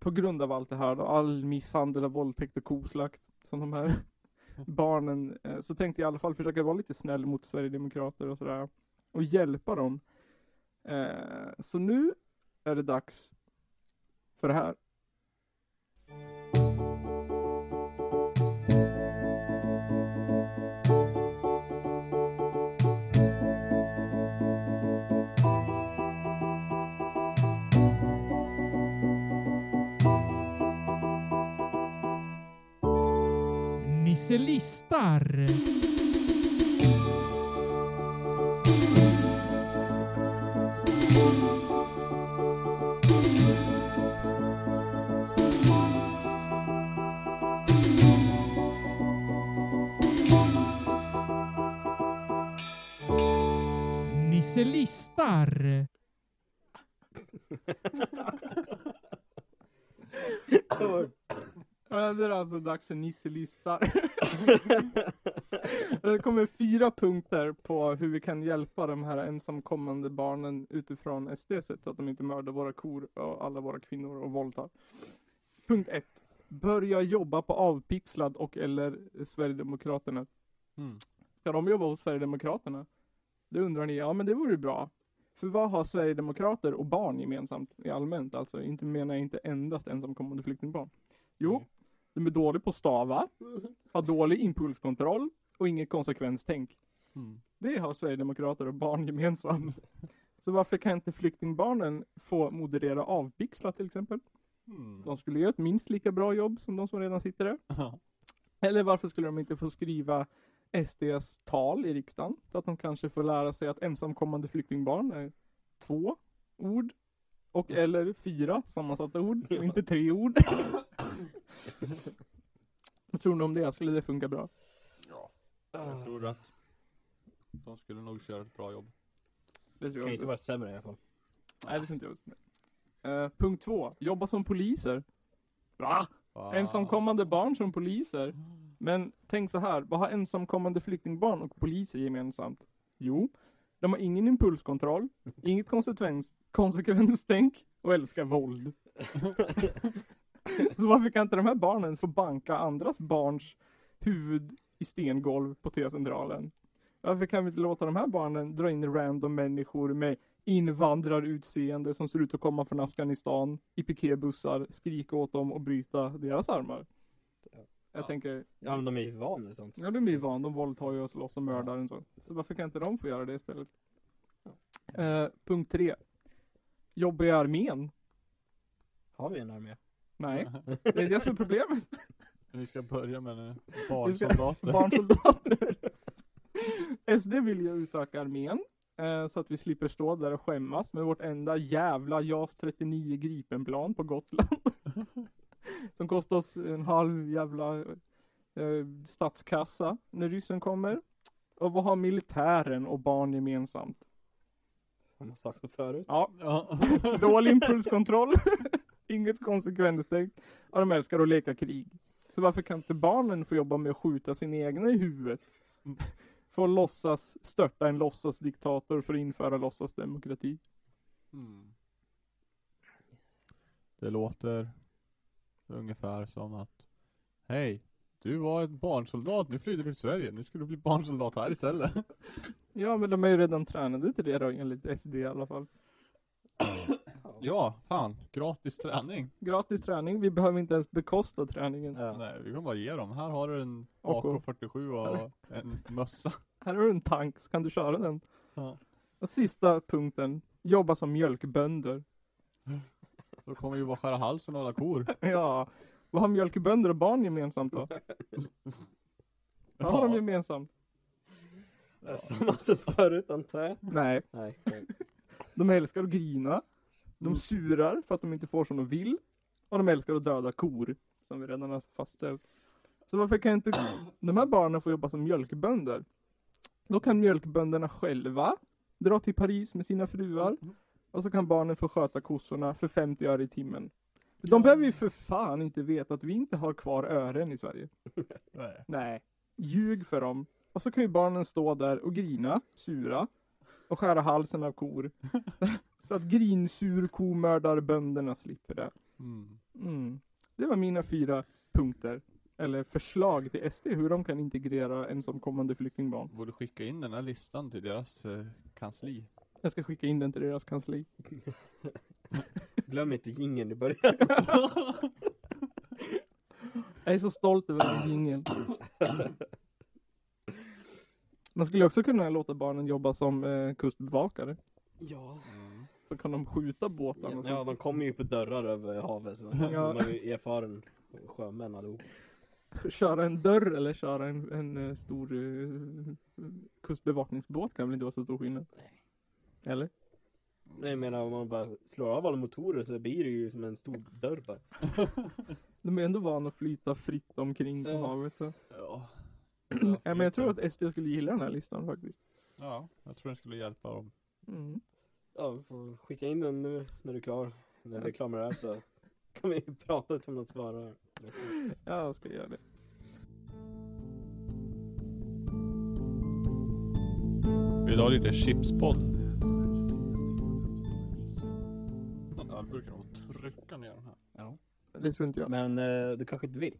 S1: på grund av allt det här då, all misshandel och våldtäkt och koslakt som de här barnen, eh, så tänkte jag i alla fall försöka vara lite snäll mot Sverigedemokrater och sådär. Och hjälpa dem. Eh, så nu är det dags för det här.
S9: Nisse listar. Nisse listar.
S1: Ja, det är alltså dags för Nisse-listar. det kommer fyra punkter på hur vi kan hjälpa de här ensamkommande barnen utifrån SD-sätt så att de inte mördar våra kor och alla våra kvinnor och våldtar. Punkt ett. Börja jobba på avpixlad och eller Sverigedemokraterna.
S2: Mm.
S1: Ska de jobba hos Sverigedemokraterna? Det undrar ni, ja men det vore bra. För vad har Sverigedemokrater och barn gemensamt i allmänt? Alltså inte menar jag inte endast ensamkommande flyktingbarn. Jo,
S2: Mm.
S1: De är dåliga på att stava, har dålig impulskontroll och inget konsekvenstänk.
S2: Mm.
S1: Det har Sverigedemokrater och barn gemensamt. Så varför kan inte flyktingbarnen få moderera avpixlat till exempel?
S2: Hmm.
S1: De skulle göra ett minst lika bra jobb som de som redan sitter där.
S2: Ja.
S1: Eller varför skulle de inte få skriva SDs tal i riksdagen? Så att de kanske får lära sig att ensamkommande flyktingbarn är två ord. Och eller fyra sammansatta ord, och inte tre ord. Vad tror ni om det? Skulle det funka bra?
S2: ja. Jag tror att de skulle nog göra ett bra jobb.
S1: Det tror
S3: Kan
S1: jag
S3: inte
S1: också.
S3: vara sämre i alla fall.
S1: Nej, det tror inte jag. Uh, punkt två. Jobba som poliser. Va?
S2: Wow.
S1: Ensamkommande barn som poliser. Men tänk så här, vad har ensamkommande flyktingbarn och poliser gemensamt? Jo, de har ingen impulskontroll, inget konsekvens, konsekvenstänk och älskar våld. så varför kan inte de här barnen få banka andras barns huvud i stengolv på T-centralen? Varför kan vi inte låta de här barnen dra in random människor med invandrarutseende som ser ut att komma från Afghanistan i piketbussar, skrika åt dem och bryta deras armar? Jag
S2: Ja.
S1: tänker,
S3: Ja men de är ju vana vid sånt.
S1: Ja, de är ju van. De våldtar ju och slåss och mördar och så. Så varför kan inte de få göra det istället? Eh, punkt tre. Jobba i armén?
S3: Har vi en armé?
S1: Nej, det är det som är problemet.
S2: Vi ska börja med barnsoldater.
S1: Barnsoldater. SD vill ju utöka armén. eh, Så att vi slipper stå där och skämmas med vårt enda jävla JAS 39 Gripenplan på Gotland. Som kostar oss en halv jävla eh, statskassa när ryssen kommer. Och vad har militären och barn gemensamt?
S3: Samma sak som förut.
S1: Ja,
S2: Ja.
S1: dålig impulskontroll. Inget konsekvenstänk. Och de älskar att leka krig. Så varför kan inte barnen få jobba med att skjuta sin egna i huvudet? Få låtsas störta en låtsasdiktator för att införa låtsasdemokrati.
S2: Hmm. Det låter ungefär som att Hej, du var en barnsoldat, nu flyr du till Sverige, nu ska du bli barnsoldat här istället.
S1: Ja, men de är ju redan tränade till det då, enligt SD i alla fall.
S2: Ja, fan, gratis träning.
S1: Gratis träning, vi behöver inte ens bekosta träningen.
S3: Ja.
S2: Nej, vi kan bara ge dem. Här har du en
S1: Och-
S2: AK47 och en mössa.
S1: Här har du en tank, så kan du köra den.
S2: Ja.
S1: Och sista punkten, jobba som mjölkbönder.
S2: Då kommer vi bara skära halsen av alla kor.
S1: Ja, vad har mjölkbönder och barn gemensamt då? Vad har de gemensamt?
S3: Samma som förut antar jag.
S1: Nej,
S3: Nej.
S1: de älskar att grina. De surar för att de inte får som de vill. Och de älskar att döda kor. Som vi redan har fastställt. Så varför kan inte de här barnen få jobba som mjölkbönder? Då kan mjölkbönderna själva dra till Paris med sina fruar. Och så kan barnen få sköta kossorna för 50 öre i timmen. De behöver ju för fan inte veta att vi inte har kvar ören i Sverige.
S2: Nej.
S1: Nej. Ljug för dem. Och så kan ju barnen stå där och grina, sura. Och skära halsen av kor. så att grinsurkomördarbönderna slipper det.
S2: Mm.
S1: Mm. Det var mina fyra punkter. Eller förslag till SD hur de kan integrera ensamkommande flyktingbarn.
S2: Borde skicka in den här listan till deras eh, kansli.
S1: Jag ska skicka in den till deras kansli.
S3: Glöm inte jingeln i början.
S1: Jag är så stolt över den jingeln. Man skulle också kunna låta barnen jobba som eh, kustbevakare.
S3: Ja.
S1: Så kan de skjuta båtarna. och
S3: Ja,
S1: sånt.
S3: de kommer ju på dörrar över havet så
S1: Ja.
S3: de är ju erfaren sjömän allihop.
S1: Köra en dörr eller köra en, en eh, stor eh, kustbevakningsbåt kan väl inte vara så stor skillnad? Eller?
S3: Nej, Jag menar om man bara slår av alla motorer så blir det ju som en stor dörr bara.
S1: De är ändå vana att flyta fritt omkring på
S3: Ja.
S1: havet. Så.
S2: Ja.
S1: Ja, men jag tror att SD skulle gilla den här listan faktiskt.
S2: Ja, jag tror den skulle hjälpa dem.
S1: Mm.
S3: Ja, vi får skicka in den nu när du är klar. När vi är klara med det här så kan vi prata utan att svara.
S1: Ja, jag ska göra det.
S2: Vill du ha lite chipspodd? Ja, du brukar nog trycka ner den här.
S3: Ja.
S1: Det tror inte jag.
S3: Men eh, du kanske inte vill?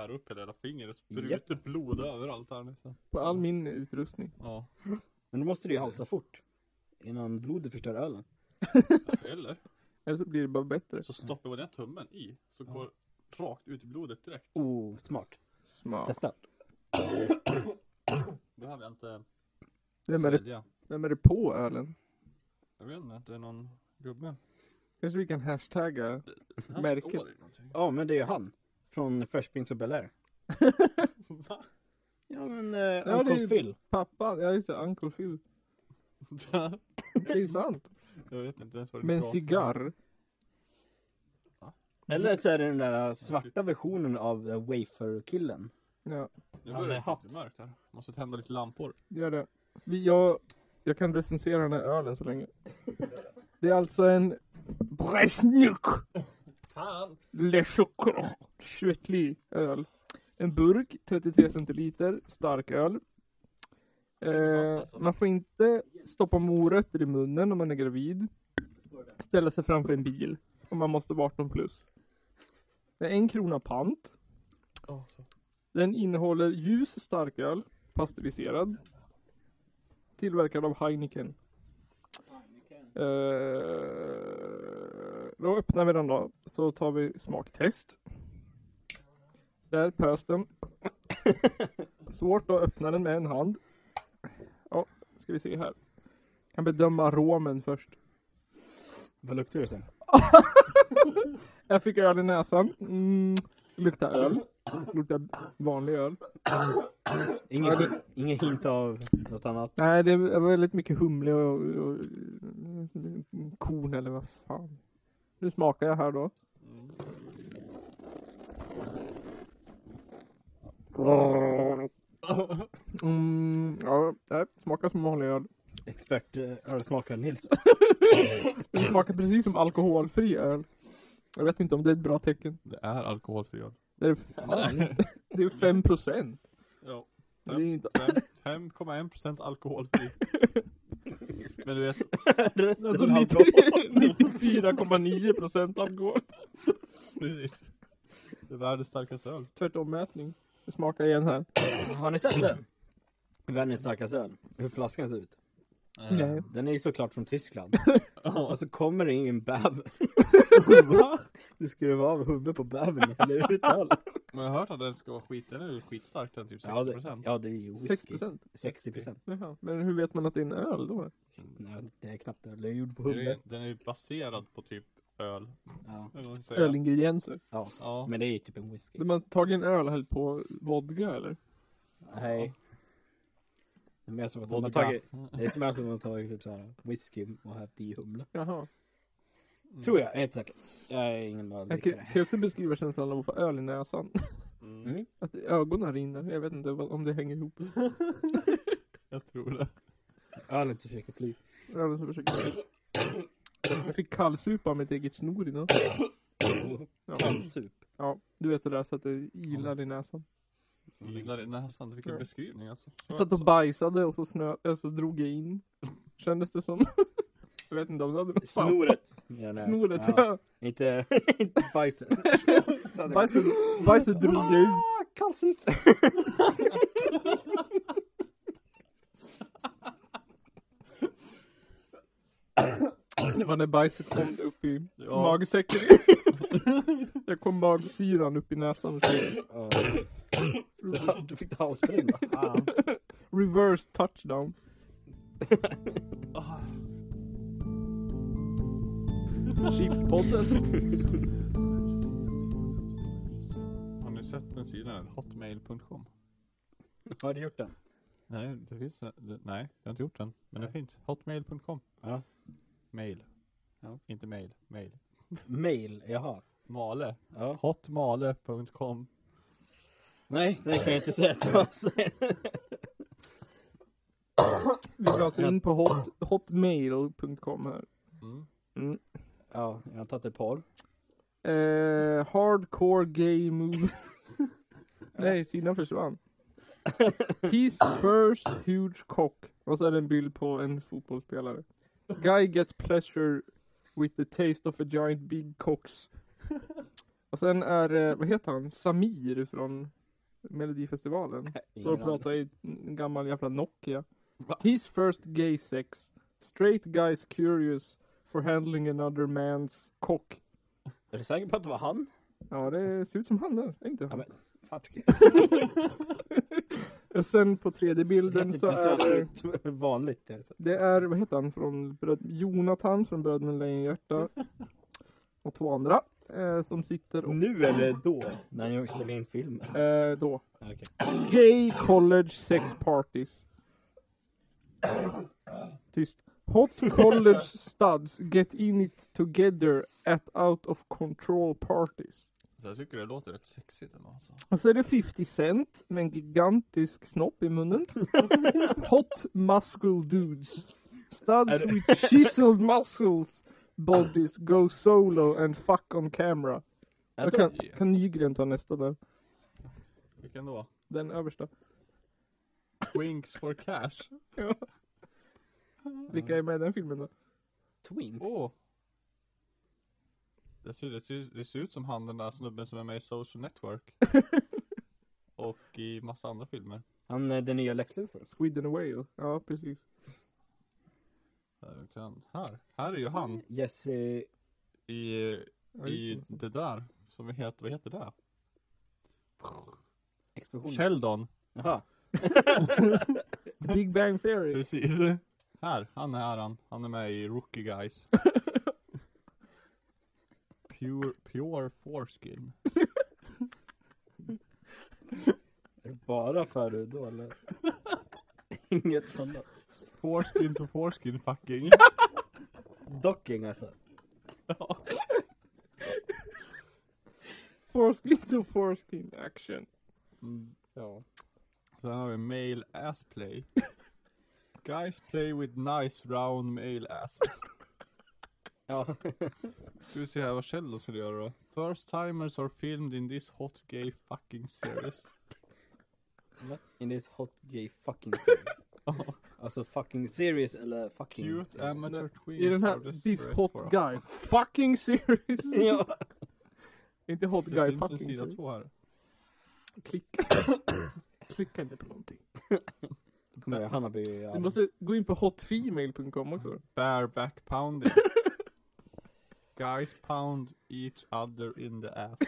S2: Skära upp hela finger. Det sprutar blod överallt här nu. Så.
S1: På all min utrustning.
S2: Ja.
S3: Men då måste du ju halsa fort. Innan blodet förstör ölen.
S2: Eller
S1: Eller så blir det bara bättre.
S2: så stoppar vi den tummen i. Så går rakt ut i blodet direkt.
S3: Oh, smart.
S1: Smart.
S3: Testa.
S2: Behöver jag inte
S1: Vem är, det, vem är det på ölen?
S2: Jag vet inte, det är någon gubbe.
S1: Kanske vi kan hashtagga märket.
S3: Ja, men det är ju han. Från Fresh Prince of Bel-Air. Ja, men uh,
S1: Ja,
S3: Uncle
S1: det är-
S3: Phil.
S1: Pappa, ja just det, Uncle Phil. Det är sant.
S2: Jag vet inte ens vad du
S1: Med en cigarr.
S3: Eller så är det den där svarta versionen av Wafer-killen.
S1: Ja,
S2: Nu
S3: Han
S2: börjar
S3: är
S2: det
S3: hatt.
S2: mörkt här. Måste tända lite lampor.
S1: gör det. Vi, jag, jag kan recensera den här ölen så länge. Det är alltså en Brezhnyk Le Chocolat Svetli öl. En burk, 33 centiliter, stark öl. Eh, man får inte stoppa morötter i munnen om man är gravid. Ställa sig framför en bil om man måste vara 18 plus. Det är en krona pant. Den innehåller ljus starköl, pasteuriserad. Tillverkad av Heineken. Eh, då öppnar vi den då. Så tar vi smaktest. Där pös den. Svårt att öppna den med en hand. Ja, ska vi se här. Kan bedöma aromen först.
S3: Vad luktar det sen?
S1: Jag fick öl i näsan. Mm, luktar öl. Luktar vanlig öl.
S3: Ingen, ingen hint av något annat?
S1: Nej, det var väldigt mycket humle och, och, och korn eller vad fan. Nu smakar jag här då. Mm, ja, det smakar som vanlig öl.
S3: Expert uh, ölsmakare Nils.
S1: Det smakar precis som alkoholfri öl. Jag vet inte om det är ett bra tecken.
S2: Det är alkoholfri öl.
S1: Det är fan inte. Det är 5 procent.
S2: Ja.
S1: Det är inte...
S2: Fem- 5,1% alkoholfri. Men du vet,
S3: Resten
S1: Alltså
S3: alkohol.
S1: 94,9 procent alkohol.
S2: precis. Det är världens starkaste öl.
S1: Tvärtom mätning. Det smakar igen här.
S3: Har ni sett den? Världens starkaste öl. Hur flaskan ser ut.
S1: Nej.
S3: Den är ju såklart från Tyskland. Och så kommer det ingen bäver. Det skulle vara av huvudet på bävern eller ut öl.
S2: Men jag har hört att den ska vara skit, den är skitstark den typ 60%.
S3: Ja, det, ja, det är ju
S1: 6
S3: whisky.
S1: procent.
S3: 60 procent.
S1: Jaha. Men hur vet man att det är en öl då?
S3: Nej, det är knappt öl. Det är gjord på
S2: Den är,
S3: huvudet.
S2: den är ju baserad på typ öl.
S3: Ja.
S1: Ölingredienser.
S3: ja.
S2: Ja.
S3: Men det är ju typ en whisky.
S1: De har tagit en öl och hällt på vodka eller?
S3: Nej. Det är mer som att de har tagit, det är som att de har tagit typ såhär whisky och haft i humle.
S1: Jaha.
S3: Tror jag, jag är inte säker. Jag är ingen
S1: Jag kan,
S3: öldrickare.
S1: kan jag också beskriva känslan av att få öl i näsan.
S3: Mm.
S1: Att ögonen rinner. Jag vet inte vad, om det hänger ihop.
S2: Jag tror det.
S3: Ölen som försöker fly.
S1: Ölen som försöker. Jag fick kallsupa av mitt eget snor idag. Ja.
S3: Kallsup.
S1: ja, du vet det där så att det ilar i näsan.
S2: Gillar i näsan, vilken
S1: Ja.
S2: beskrivning alltså.
S1: Jag satt och bajsade och så, snö, så drog jag in. Kändes det som. Jag vet inte om det hade något samband.
S3: Snoret. Ja.
S1: Snoret,
S3: Ja.
S1: ja.
S3: Inte, inte bajset.
S1: Bajset, bajset drog jag ut.
S3: Ah, Kallsup.
S1: Det var när bajset kom upp i
S2: Ja.
S1: magsäcken. jag kom magsyran upp i näsan.
S3: Ja. Du- Du fick ta avsprängd Fan.
S1: Reverse touchdown. Chipspodden.
S2: Har ni sett den sidan? Hotmail.com?
S3: Har du gjort den?
S2: Nej, det finns det, Nej, jag har inte gjort den. Men det finns. Hotmail.com.
S3: Ja.
S2: Mail.
S3: Ja.
S2: Inte mail. Mail.
S3: Mail, jaha.
S2: Male.
S3: Ja.
S2: Hotmale.com.
S3: Nej, det kan jag inte säga att jag.
S1: Vi går alltså in på hot, hotmail.com här.
S2: Mm.
S1: Mm.
S3: Ja, jag har tagit ett par.
S1: Eh, hardcore gay move. Nej, sidan försvann. His first huge cock. Och så är det en bild på en fotbollsspelare. Guy gets pleasure with the taste of a giant big cocks. Och sen är, eh, vad heter han, Samir från Melodifestivalen. Står och pratar i en gammal jävla Nokia. His first gay sex. Straight guys curious for handling another man's cock.
S3: Är du säker på att det var han?
S1: Ja, det ser ut som han där. Är inte
S3: Ja,
S1: han?
S3: men, fan, tycker
S1: Och sen på tredje bilden så
S3: så
S1: är det,
S3: vanligt.
S1: det är, vad heter han från bröd, Jonathan från Bröderna Lejonhjärta. och två andra eh, som sitter och...
S3: Nu eller då? När jag spelade in filmen?
S1: Eh, då.
S3: Okej.
S1: Gay college sex parties. Tyst. Hot college studs get in it together at out of control parties.
S2: Så jag tycker det låter rätt sexigt ändå alltså.
S1: Och så är det 50 cent med en gigantisk snopp i munnen. Hot muscle dudes. Studs with chiseled muscles bodies go solo and fuck on camera. Jag kan, kan Nygren ta nästa där?
S2: Vilken då?
S1: Den översta.
S2: Winks for cash?
S1: Ja. Vilka är med i den filmen då?
S3: Twinks?
S2: Åh! Det ser, det, ser, det ser ut som han den där snubben som är med i Social Network. Och i massa andra filmer.
S3: Han är den nya Lex Luthor.
S1: Squid and a Whale. Ja, precis.
S2: Där kan, här, här är ju han.
S3: Jesse...
S2: I,
S1: Ja,
S2: i
S1: just det.
S2: det där. Som heter, vad heter det?
S3: Explosion.
S2: Sheldon.
S3: Jaha.
S1: Big Bang Theory.
S2: Precis. Här, han är han. Han är med i Rookie Guys. Pure, pure foreskin.
S3: Är det bara för då eller? Inget annat.
S2: Foreskin to foreskin fucking.
S3: Docking alltså.
S1: Foreskin to foreskin action.
S3: Ja.
S2: Sen har vi male ass play. Guys play with nice round male asses.
S3: Ja.
S2: Ska vi se här vad Sheldon skulle göra då. First timers are filmed in this hot gay fucking series.
S3: In this hot gay fucking series. Alltså fucking series eller fucking...
S2: Cute amateur tweens
S1: I den här This Hot Guy fucking series.
S3: Ja.
S1: Inte Hot
S2: Det
S1: Guy
S2: finns en
S1: fucking
S2: sida
S1: series.
S2: två här.
S1: Klicka. Klicka inte på någonting.
S3: Kommer Hanna bli
S1: Du måste gå in på hotfemale.com också.
S2: Bareback pounding. Guys pound each other in the ass.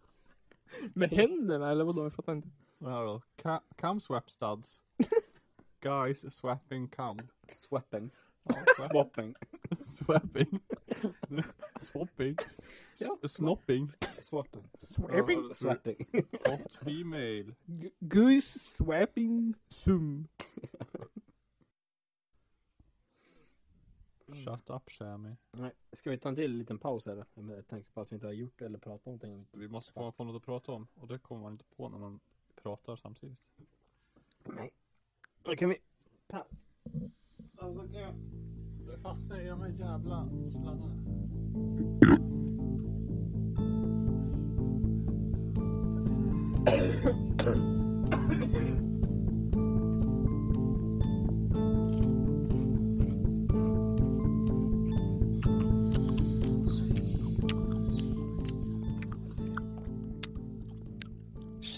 S1: Med händerna eller vadå? Jag fattar inte.
S2: Här då? Cum swap studs. Guys swapping cum.
S3: Swapping.
S2: Ja, swap-
S3: Swapping.
S2: Swapping. Swapping.
S3: Ja.
S2: Snopping.
S3: Swapping.
S1: Swapping.
S3: Swapping.
S2: Hot female.
S1: Guys swapping sum.
S2: Shut up Shami.
S3: Nej, ska vi ta en till liten paus eller? Med tanke på att vi inte har gjort eller pratat någonting.
S2: Vi måste komma på något att prata om. Och det kommer man inte på när man pratar samtidigt.
S3: Nej. Då kan vi... Paus. Alltså kan jag...
S2: Det fastnar i de här jävla sladdarna.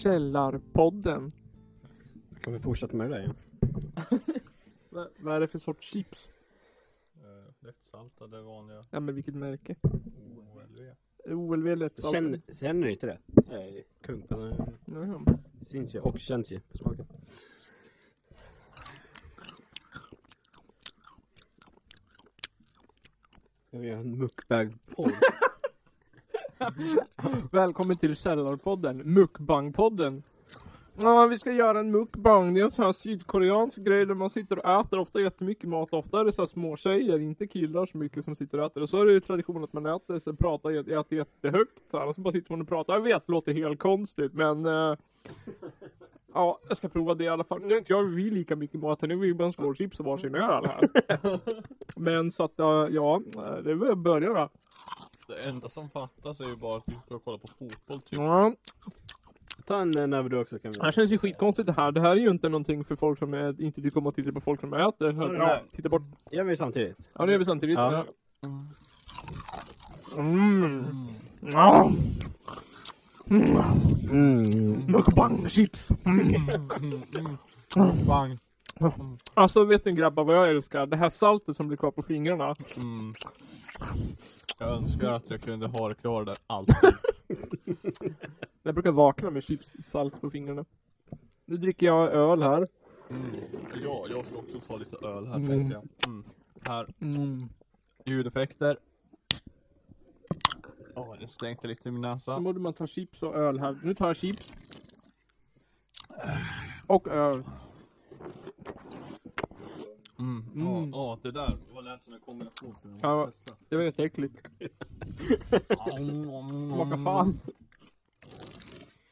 S1: Källarpodden.
S3: Ska vi fortsätta med det där igen?
S1: Va- Vad är det för sorts chips?
S2: Uh, lättsaltade vanliga
S1: Ja men vilket märke?
S2: OLV.
S1: OLV lättsaltade.
S3: Känner, känner ni inte det? Nej, kung på.
S1: Jaha.
S3: Syns ju och känns ju på smaken. Ska vi göra en mukbang-podd?
S1: Välkommen till Källarpodden, Mukbangpodden. Ja, vi ska göra en mukbang. Det är en sån här sydkoreansk grej där man sitter och äter ofta jättemycket mat. Ofta är det så här små tjejer, inte killar så mycket som sitter och äter. Och så är det ju tradition att man äter, så pratar, äter, jättehögt. Så här, och så bara sitter man och pratar. Jag vet, det låter helt konstigt men eh, Ja, jag ska prova det i alla fall. Nu är inte jag vi lika mycket mat här. Nu är vi bara en skål chips och varsin öl här. Men så att, ja, det börjar då.
S2: Det enda som fattas är ju bara att vi ska kolla på fotboll typ.
S1: Ja,
S3: Ta en eh, näve du också kan vi.
S1: Det här känns ju skitkonstigt det här. Det här är ju inte någonting för folk som är, inte tycker om att titta på folk som äter.
S3: den
S1: Ja,
S3: här.
S1: titta bort.
S3: Gör vi samtidigt?
S1: Ja, det gör vi samtidigt.
S3: Ja.
S1: Mm. Ja.
S3: Mm.
S1: Mukbang chips. Mm.
S2: Bang.
S1: Alltså vet ni grabbar vad jag älskar? Det här saltet som blir kvar på fingrarna.
S2: Mm. Jag önskar att jag kunde ha det kvar där alltid.
S1: Jag brukar vakna med chips salt på fingrarna. Nu dricker jag öl här.
S2: Ja, jag ska också ta lite öl här
S1: Mm.
S2: tänkte jag. Mm. Här,
S1: Mm.
S2: ljudeffekter. Åh, det stänkte lite i min näsa.
S1: borde man ta chips och öl här. Nu tar jag chips. Och öl.
S2: Mm.
S1: Mm.
S2: Ja, det där var lät som en kombination.
S1: Ja, det var jätteäckligt. Smakar fan.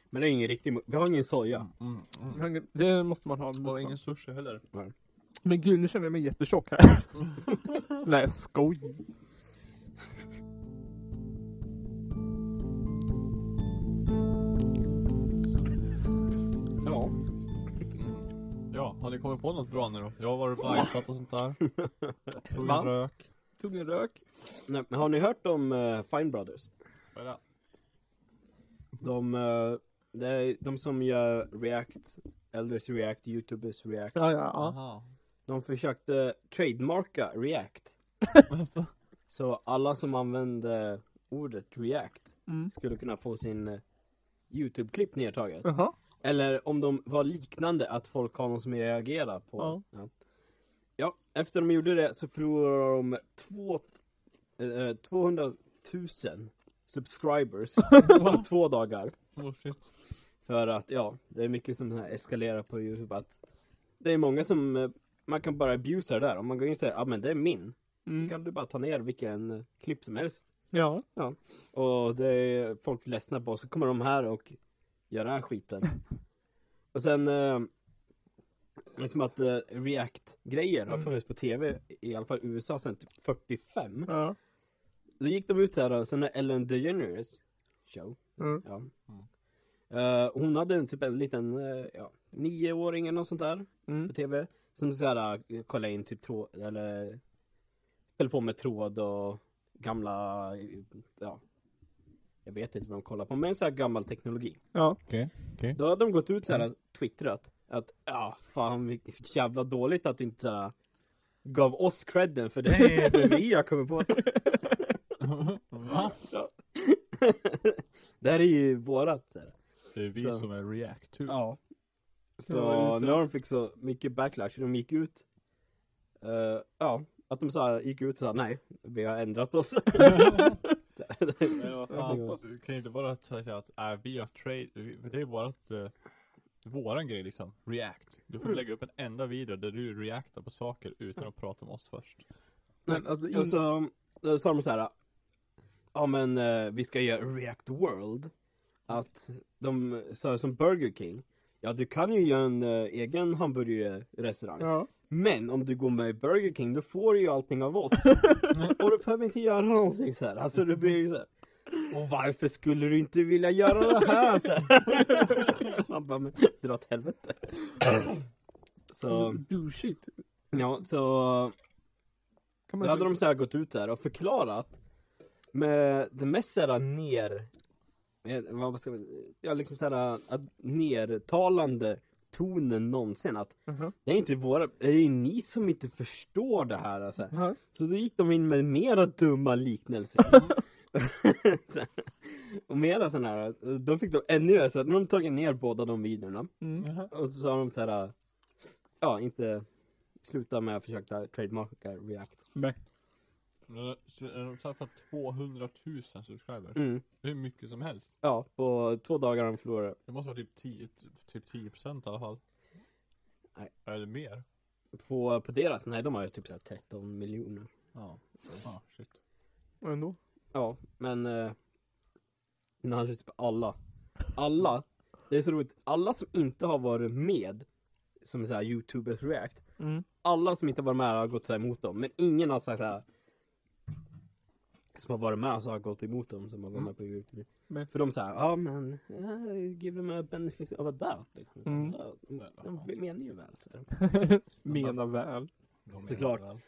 S3: Men det är ingen riktig, vi har ingen soja.
S2: Mm. Mm.
S1: Det måste man ha.
S2: Och ingen sushi heller.
S1: Men gud, nu känner jag mig jättetjock här. Nej, skoj.
S3: Ja,
S2: har ni kommit på något bra nu då? Jag har varit bajsat och sånt där. Tog
S1: Va?
S2: en rök.
S1: Tog en rök.
S3: Nej, men har ni hört om uh, Fine Brothers?
S2: Vad är det?
S3: De, eh, det är de som gör React, Elders React, Youtubers React.
S1: Ja, ja, ja.
S2: Aha.
S3: De försökte trademarka React.
S2: Alltså.
S3: Så alla som använde ordet React
S1: Mm.
S3: skulle kunna få sin eh, Youtube-klipp nedtaget.
S1: Jaha.
S3: Eller om de var liknande, att folk har någon som reagerar på.
S1: Ja.
S3: Ja. ja, efter de gjorde det så förlorade de två, eh, 200 000 subscribers på två dagar.
S2: Oh.
S3: För att, ja, det är mycket som här eskalerar på Youtube att det är många som, eh, man kan bara abusa det där. Om man går in och säger, ja men det är min. Så
S1: Mm.
S3: kan du bara ta ner vilken eh, klipp som helst.
S1: Ja.
S3: Och det är folk ledsna på, så kommer de här och gör den här skiten. och sen, eh, det är som att eh, React-grejer har funnits på tv, i alla fall i USA sedan typ 45.
S1: Ja.
S3: Då gick de ut så här, och sen är Ellen DeGeneres show.
S1: Mm.
S3: Ja. Eh, hon hade en typ en liten, eh, ja, nioåring eller något sånt där
S1: Mm.
S3: på tv. Som såhär, uh, kolla in typ tråd, eller telefon med tråd och gamla, ja. Jag vet inte vad de kollar på, men så här gammal teknologi.
S1: Ja.
S2: Okej, okej.
S3: Då hade de gått ut såhär, twittrat att, ja, fan vilket jävla dåligt att du inte såhär gav oss credden för det är det vi har kommit på.
S2: Va?
S3: Ja. det här är ju vårat. Så här.
S2: Det är vi
S3: Så.
S2: som är react to.
S3: Ja. Så
S1: Ja, det.
S3: när de fick så mycket backlash, de gick ut eh, Ja, att de sa, gick ut och sa nej, vi har ändrat oss
S2: Men vad du kan ju inte bara säga att äh, vi har trade, det är vårat, eh, våran grej liksom, react. Du får lägga upp en enda video där du reactar på saker utan att prata om oss först.
S1: Men alltså, in...
S3: Och så då sa de så här. Ja men eh, vi ska göra React World Att de sa som Burger King Ja du kan ju göra en eh, egen hamburgerrestaurang
S1: Ja.
S3: Men om du går med i Burger King då får du ju allting av oss Och du behöver inte göra någonting så här. Alltså det blir ju så här. Och varför skulle du inte vilja göra det här? Så här. Man bara, men dra åt helvete Så,
S1: Do shit.
S3: ja så
S1: Kan
S3: Då
S1: man
S3: hade de så här gått ut där och förklarat med det mest såhär ner eh, vad ska man, ja liksom såhär nertalande tonen någonsin att
S1: Mhm.
S3: det är inte våra, det är ni som inte förstår det här alltså.
S1: Ja.
S3: Så då gick de in med mera dumma liknelser Så- Och mera sådana här, då fick de ännu mer så att de har tagit ner båda de videorna
S1: Mm.
S3: och så sa de så här. Ja, inte sluta med att försöka trademarka React.
S1: Nej.
S2: Är De fått 200 000 subscribers.
S3: Mm.
S2: Är hur mycket som helst.
S3: Ja, på två dagar de förlorat.
S2: Det måste vara typ 10, typ 10 procent i alla fall.
S3: Nej.
S2: Eller mer.
S3: På, på deras, nej de har ju typ så här 13 miljoner.
S2: Ja. Ah, shit.
S1: Och ändå.
S3: Ja, men eh, har typ alla. Alla, det är så roligt, alla som inte har varit med som så här Youtubers React,
S1: Mm.
S3: alla som inte har varit med har gått så här emot dem, men ingen har sagt så här som har varit med så har gått emot dem som har varit med på Youtube.
S1: Men-
S3: För de säger ja men, give them a benefit of a doubt. Liksom.
S1: Mm.
S3: ja, de, de menar ju väl. Så.
S1: Menar väl.
S2: De menar
S3: Såklart.
S2: väl.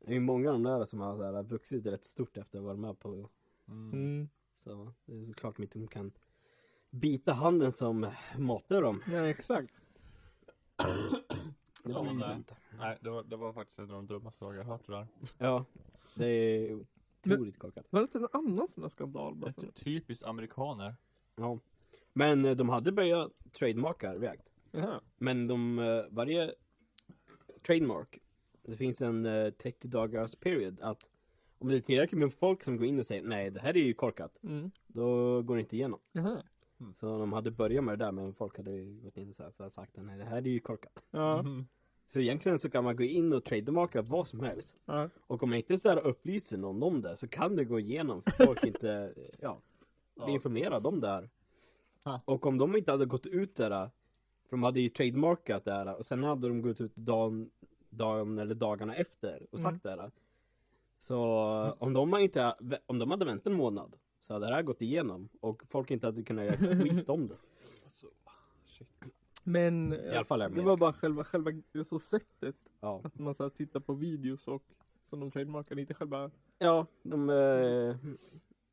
S3: Det är ju många av de där som har så här, vuxit rätt stort efter att ha varit med på
S2: Mm.
S1: Mm.
S3: Så det är såklart inte de kan bita handen som matar dem.
S1: Ja, exakt.
S3: Det
S2: Ja,
S3: var ju
S2: nej. Nej, det var, det var faktiskt en av de dummaste saker jag hört det där.
S3: Ja, det är otroligt korkat.
S1: Var det inte en annan sån där skandal? bara?
S2: Ett typiskt amerikaner.
S3: Ja. Men eh, de hade börjat trademarka React.
S1: Jaha.
S3: Men de, eh, varje trademark, det finns en eh, 30 dagars period att Om det är tillräckligt med folk som går in och säger nej det här är ju korkat.
S1: Mm.
S3: Då går det inte igenom.
S1: Jaha.
S3: Så de hade börjat med det där men folk hade ju gått in och här sagt nej det här är ju korkat.
S1: Ja.
S2: Mhm.
S3: Så egentligen så kan man gå in och trademarka vad som helst.
S1: Ja.
S3: Och om man inte så här upplyser någon om det så kan det gå igenom för folk inte, ja, blir
S2: Ja.
S3: informerade om det här.
S2: Ha.
S3: Och om de inte hade gått ut där, för de hade ju trademarkat det här och sen hade de gått ut dagen, dagen eller dagarna efter och sagt det här. Så om de inte, om de hade väntat en månad så hade det här gått igenom och folk inte hade kunnat göra skit om det.
S1: Men
S3: I alla fall är
S1: det var bara själva, själva så sättet.
S3: Ja,
S1: Att man så tittar på videos och som de trademarkade, inte själva
S3: ja de, eh,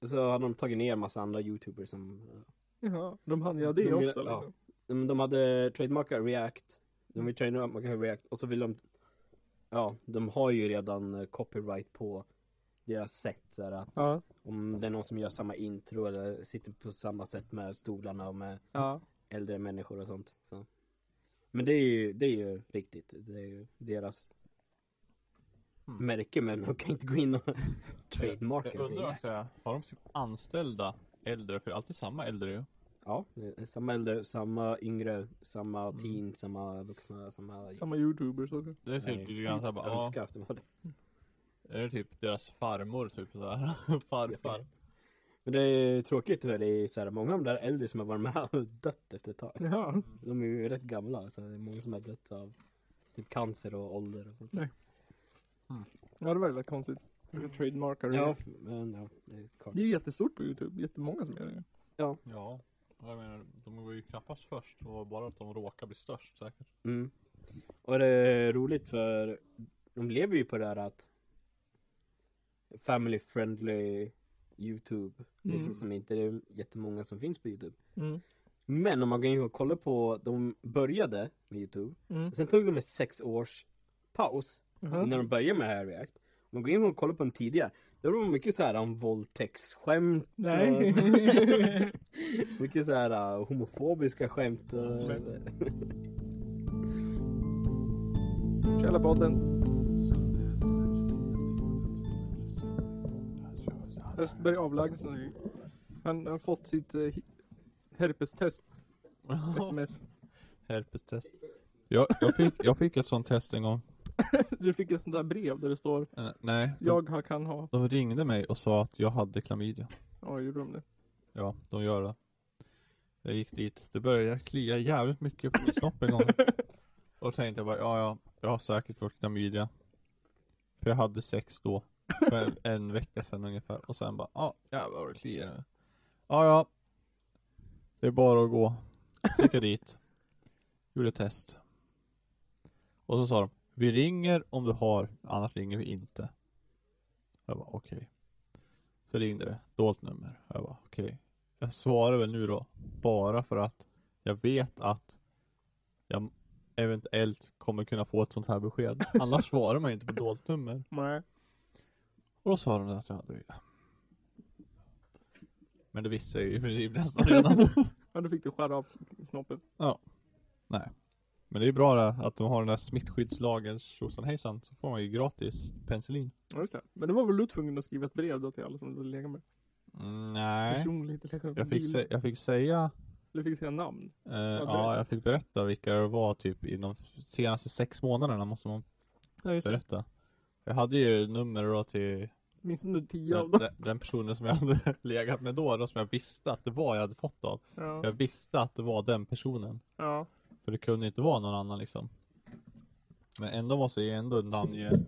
S3: så hade de tagit ner massa andra youtubers som eh,
S1: Jaha, de hann göra det
S3: De
S1: också
S3: ja.
S1: liksom.
S3: de, de hade trademarkat React De vill trademarka React och så vill de Ja, de har ju redan eh, copyright på deras sätt så att
S1: Ja,
S3: Om det är någon som gör samma intro eller sitter på samma sätt med stolarna och med
S1: ja.
S3: Äldre människor och sånt så. Men det är ju, det är ju riktigt Det är ju deras
S2: Mm.
S3: märke men de kan inte gå in och trademarka
S2: Jag undrar också, har de typ anställda äldre? För det är alltid samma äldre ju.
S3: Ja, det är samma äldre, samma yngre, samma
S2: Mm.
S3: teen, samma vuxna, samma
S1: Samma youtubers också.
S2: Det är typ
S3: Nej,
S2: lite grann såhär bara, ja,
S3: önskar att det var det
S2: är det typ deras farmor typ såhär? Farfar.
S3: Men det är tråkigt för det är så här, många av de där äldre som har varit med har dött efter ett tag.
S1: Ja,
S3: De är ju rätt gamla så det är många som har dött av typ cancer och ålder och sånt.
S1: ja det var väldigt konstigt. Trademarkar det.
S3: Ja, men ja, det är.
S1: Det är ju jättestort på youtube, jättemånga som gör det.
S2: Ja. Jag menar, de var ju knappast först. Det var bara att de råkade bli störst säkert.
S3: Mm. Och det är roligt för de lever ju på det här att family friendly Youtube. Liksom
S1: Mm.
S3: som inte är jättemånga som finns på Youtube.
S1: Mm.
S3: Men om man går in och kollar på, de började med Youtube.
S1: Mm.
S3: Sen tog de en sex års paus.
S1: Jaha.
S3: När de började med det här React. Om man går in och kollar på dem tidigare. Då var det mycket så här om våldtäktsskämt.
S1: Nej.
S3: och mycket så här uh, homofobiska skämt. och-
S1: Källarpodden. Östberg sig. Han har fått sitt eh, herpestest. Sms.
S2: Herpestest. Jag, jag, fick, jag fick ett sånt test en gång.
S1: Du fick ett sånt där brev där det står
S2: Eh, nej, de,
S1: Jag har, kan ha.
S2: de ringde mig och sa att jag hade klamydia.
S1: Ja, gjorde de det?
S2: Ja, de gör det. Jag gick dit. Det började klia jävligt mycket på min snopp en gång. Och då tänkte jag bara, ja ja, jag har säkert fått klamydia. För jag hade sex då. För en, en vecka sedan ungefär. Och sen bara, ja jävlar vad det kliar nu. Ja ja. Det är bara att gå. Så gick jag dit. Gjorde test. Och så sa de, vi ringer om du har, annars ringer vi inte. Jag bara, okej. Så ringde det, dolt nummer. Jag bara, okej. Jag svarar väl nu då, bara för att jag vet att jag eventuellt kommer kunna få ett sånt här besked. Annars svarar man ju inte på dolt nummer.
S1: Nej.
S2: Och då sa de att jag hade det. Men det visste jag ju i princip nästan redan.
S1: Ja, då fick du skära av snoppen.
S2: Nej. Men det är bra det, att de har den där smittskyddslagens tjosan hejsan. Så får man ju gratis penicillin.
S1: Ja, just det. Men det var väl du tvungen att skriva ett brev då till alla som du legat med?
S2: Mm, nej.
S1: Personligt
S2: Jag fick, sä- jag fick säga
S1: Du fick säga namn.
S2: Eh, ja, jag fick berätta vilka det var typ inom senaste sex månaderna måste man
S1: Ja, just det.
S2: Jag hade ju nummer då till
S1: Minns du tio av
S2: den,
S1: dem?
S2: den, den personen som jag hade legat med då, då som jag visste att det var jag hade fått av.
S1: Ja.
S2: Jag visste att det var den personen.
S1: Ja.
S2: För det kunde inte vara någon annan liksom. Men ändå måste jag ändå namnge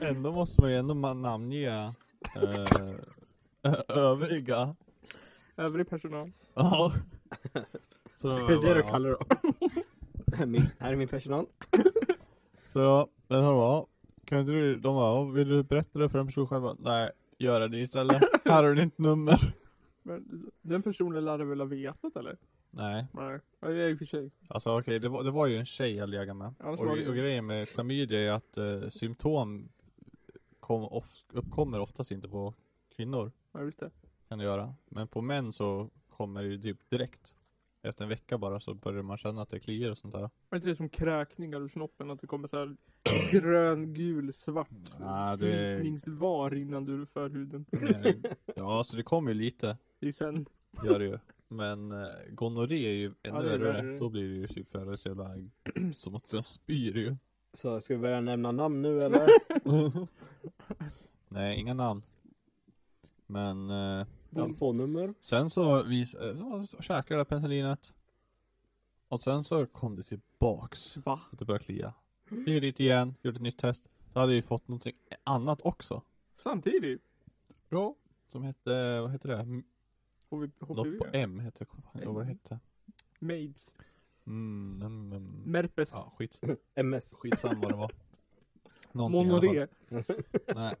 S2: Ändå måste man ju ändå namnge eh, övriga
S1: Övrig personal.
S2: Ja. Så då
S3: Det är det du kallar dem. Här, är min, här är min personal.
S2: Så då, den här kan inte du, de bara, "Ja, vill du berätta det för en person själv? Nej, gör det istället. här har du ditt nummer.
S1: Men den personen lär väl ha vetat eller?
S2: Nej,
S1: Nej. Ja, det är i och för sig.
S2: alltså okej, det, var, det var ju en tjej jag legade med.
S1: Annars
S2: Och, och grejen med klamydia är att eh, symptom kom, of, uppkommer oftast inte på kvinnor.
S1: Ja, just det.
S2: Kan det göra. Men på män så kommer det ju typ direkt. Efter en vecka bara så börjar man känna att det kliar och sånt där.
S1: Är inte det som kräkningar ur snoppen? Att det kommer så här grön, gul, svart
S2: det-
S1: flytningsvar innan du för huden.
S2: Nej. Ja, alltså det kommer ju lite,
S1: Det är sen.
S2: gör det ju. Men eh, gonorré är ju ännu
S1: Ja,
S2: värre. Då blir det ju typ så jävla som att jag spyr ju.
S3: Så ska vi börja nämna namn nu eller?
S2: Nej, inga namn. Men eh,
S3: Telefonnummer?
S2: sen så vi eh, så käkade det penicillinet. Och sen så kom det tillbaks.
S1: Va?
S2: Att det började klia. Gick dit igen, gjorde ett nytt test. Då hade vi fått någonting annat också.
S1: Samtidigt?
S2: Ja. Som hette, vad heter det? M-
S1: HV,
S2: Något
S1: HPV?
S2: på M hette det. Vad det hette.
S1: Maids?
S2: Mm, mm, mm.
S1: Merpes?
S2: Ja, skit,
S3: MS.
S2: skitsamma vad det var. Någonting
S1: Monoré?
S2: Nej.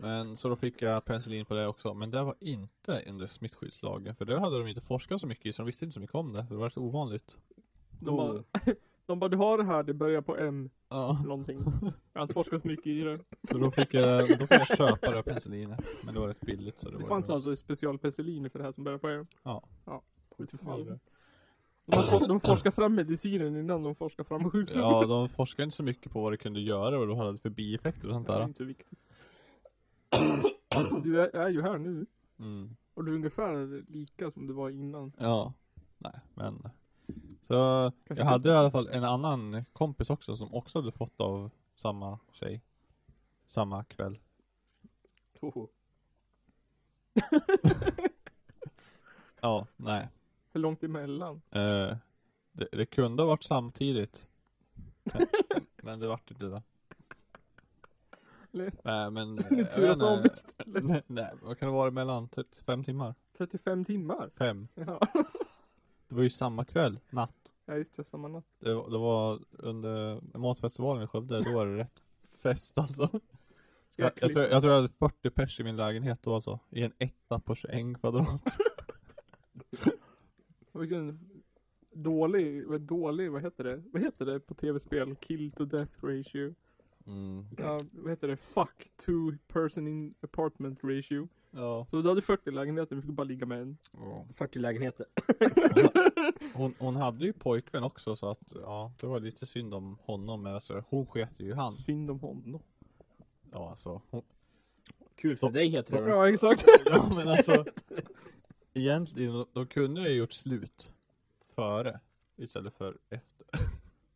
S2: Men så då fick jag penicillin på det också. Men det var inte under smittskyddslagen. För det hade de inte forskat så mycket i. Så de visste inte så mycket om det. Det var rätt ovanligt.
S1: De bara, de bara, du har det här, det börjar på M,
S2: Ja.
S1: någonting. Jag har inte forskat mycket i det.
S2: Så då fick jag, då fick jag köpa det penicillinet. Men det var rätt billigt så det,
S1: Det
S2: var
S1: fanns
S2: ju-
S1: alltså specialpenicilliner för det här som börjar på M.
S2: Ja.
S1: Ja.
S2: Det.
S1: De, de forskar fram medicinen innan de forskar fram sjukdomen.
S2: Ja, de forskade inte så mycket på vad det kunde göra och vad det hade för bieffekter och sånt
S1: Det är
S2: där.
S1: inte så viktigt. Du är, är ju här nu.
S2: Mm.
S1: Och du är ungefär lika som du var innan.
S2: Ja. Nej, men. Så
S1: Kanske
S2: jag hade i alla fall en annan kompis också som också hade fått av samma tjej. Samma kväll. Ja, nej.
S1: Hur långt emellan?
S2: Eh, det, det kunde ha varit samtidigt. Men, men det vart inte det. Nej men. jag
S1: Turas om.
S2: Nej, nej, vad kan det vara mellan 35 timmar?
S1: 35 timmar?
S2: Fem.
S1: Ja.
S2: Det var ju samma kväll, natt.
S1: Ja just det, samma natt.
S2: Det, var- det var under matfestivalen i Skövde, då var det rätt fest alltså.
S1: Ska
S2: Jag,
S1: jag,
S2: jag, tror, jag tror jag hade 40 pers i min lägenhet då alltså. I en etta på 21 kvadrat.
S1: Vilken dålig, dålig, vad heter det? Vad heter det på tv-spel? Kill to death ratio.
S2: Mm.
S1: Ja, vad heter det? Fuck two person in apartment ratio.
S2: Ja.
S1: Så du hade 40 lägenheter, vi fick bara ligga med en.
S3: 40 lägenheter.
S2: Hon, hon hade ju pojkvän också så att, ja, det var lite synd om honom men alltså, hon sket ju han.
S1: Synd om honom.
S2: Ja alltså, hon,
S3: Kul för dig heter det.
S1: Ja exakt.
S2: ja men alltså Egentligen, de, de kunde ju gjort slut Före Istället för efter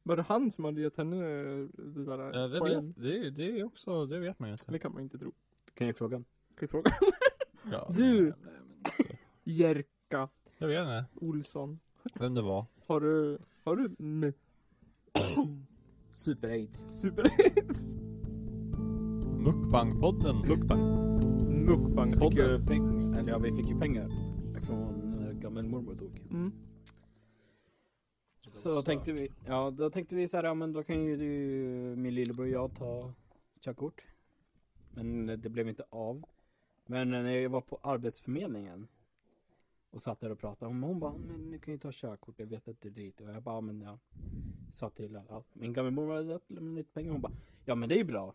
S1: Var det han som hade gett henne eh, det där
S2: ja, det,
S1: poäng?
S2: vet, det, det är också, det vet man ju inte
S1: Det kan man inte tro.
S3: Kan jag fråga?
S1: Kan jag fråga?
S2: ja,
S1: Du!
S2: nej, nej,
S1: Jerka
S2: Jag vet inte
S1: Olsson.
S2: vem det var
S1: Har du, har du m-
S3: Super-aids.
S1: super
S2: Mukbang-podden Mukbang
S1: mukbang
S3: Fick ju pengar, eller ja vi fick ju pengar. Från när gammelmormor dog.
S1: Mm.
S3: Så då tänkte vi, ja då tänkte vi så här, ja men då kan ju du, min lillebror och jag ta körkort. Men det blev inte av. Men när jag var på arbetsförmedlingen och satt där och pratade, hon, hon bara, men ni kan ju ta körkort, jag vet att du är dit. Och jag bara, men jag sa till henne, ja, min gammelmor hade lämnat lite pengar. Hon bara, ja men det är ju bra.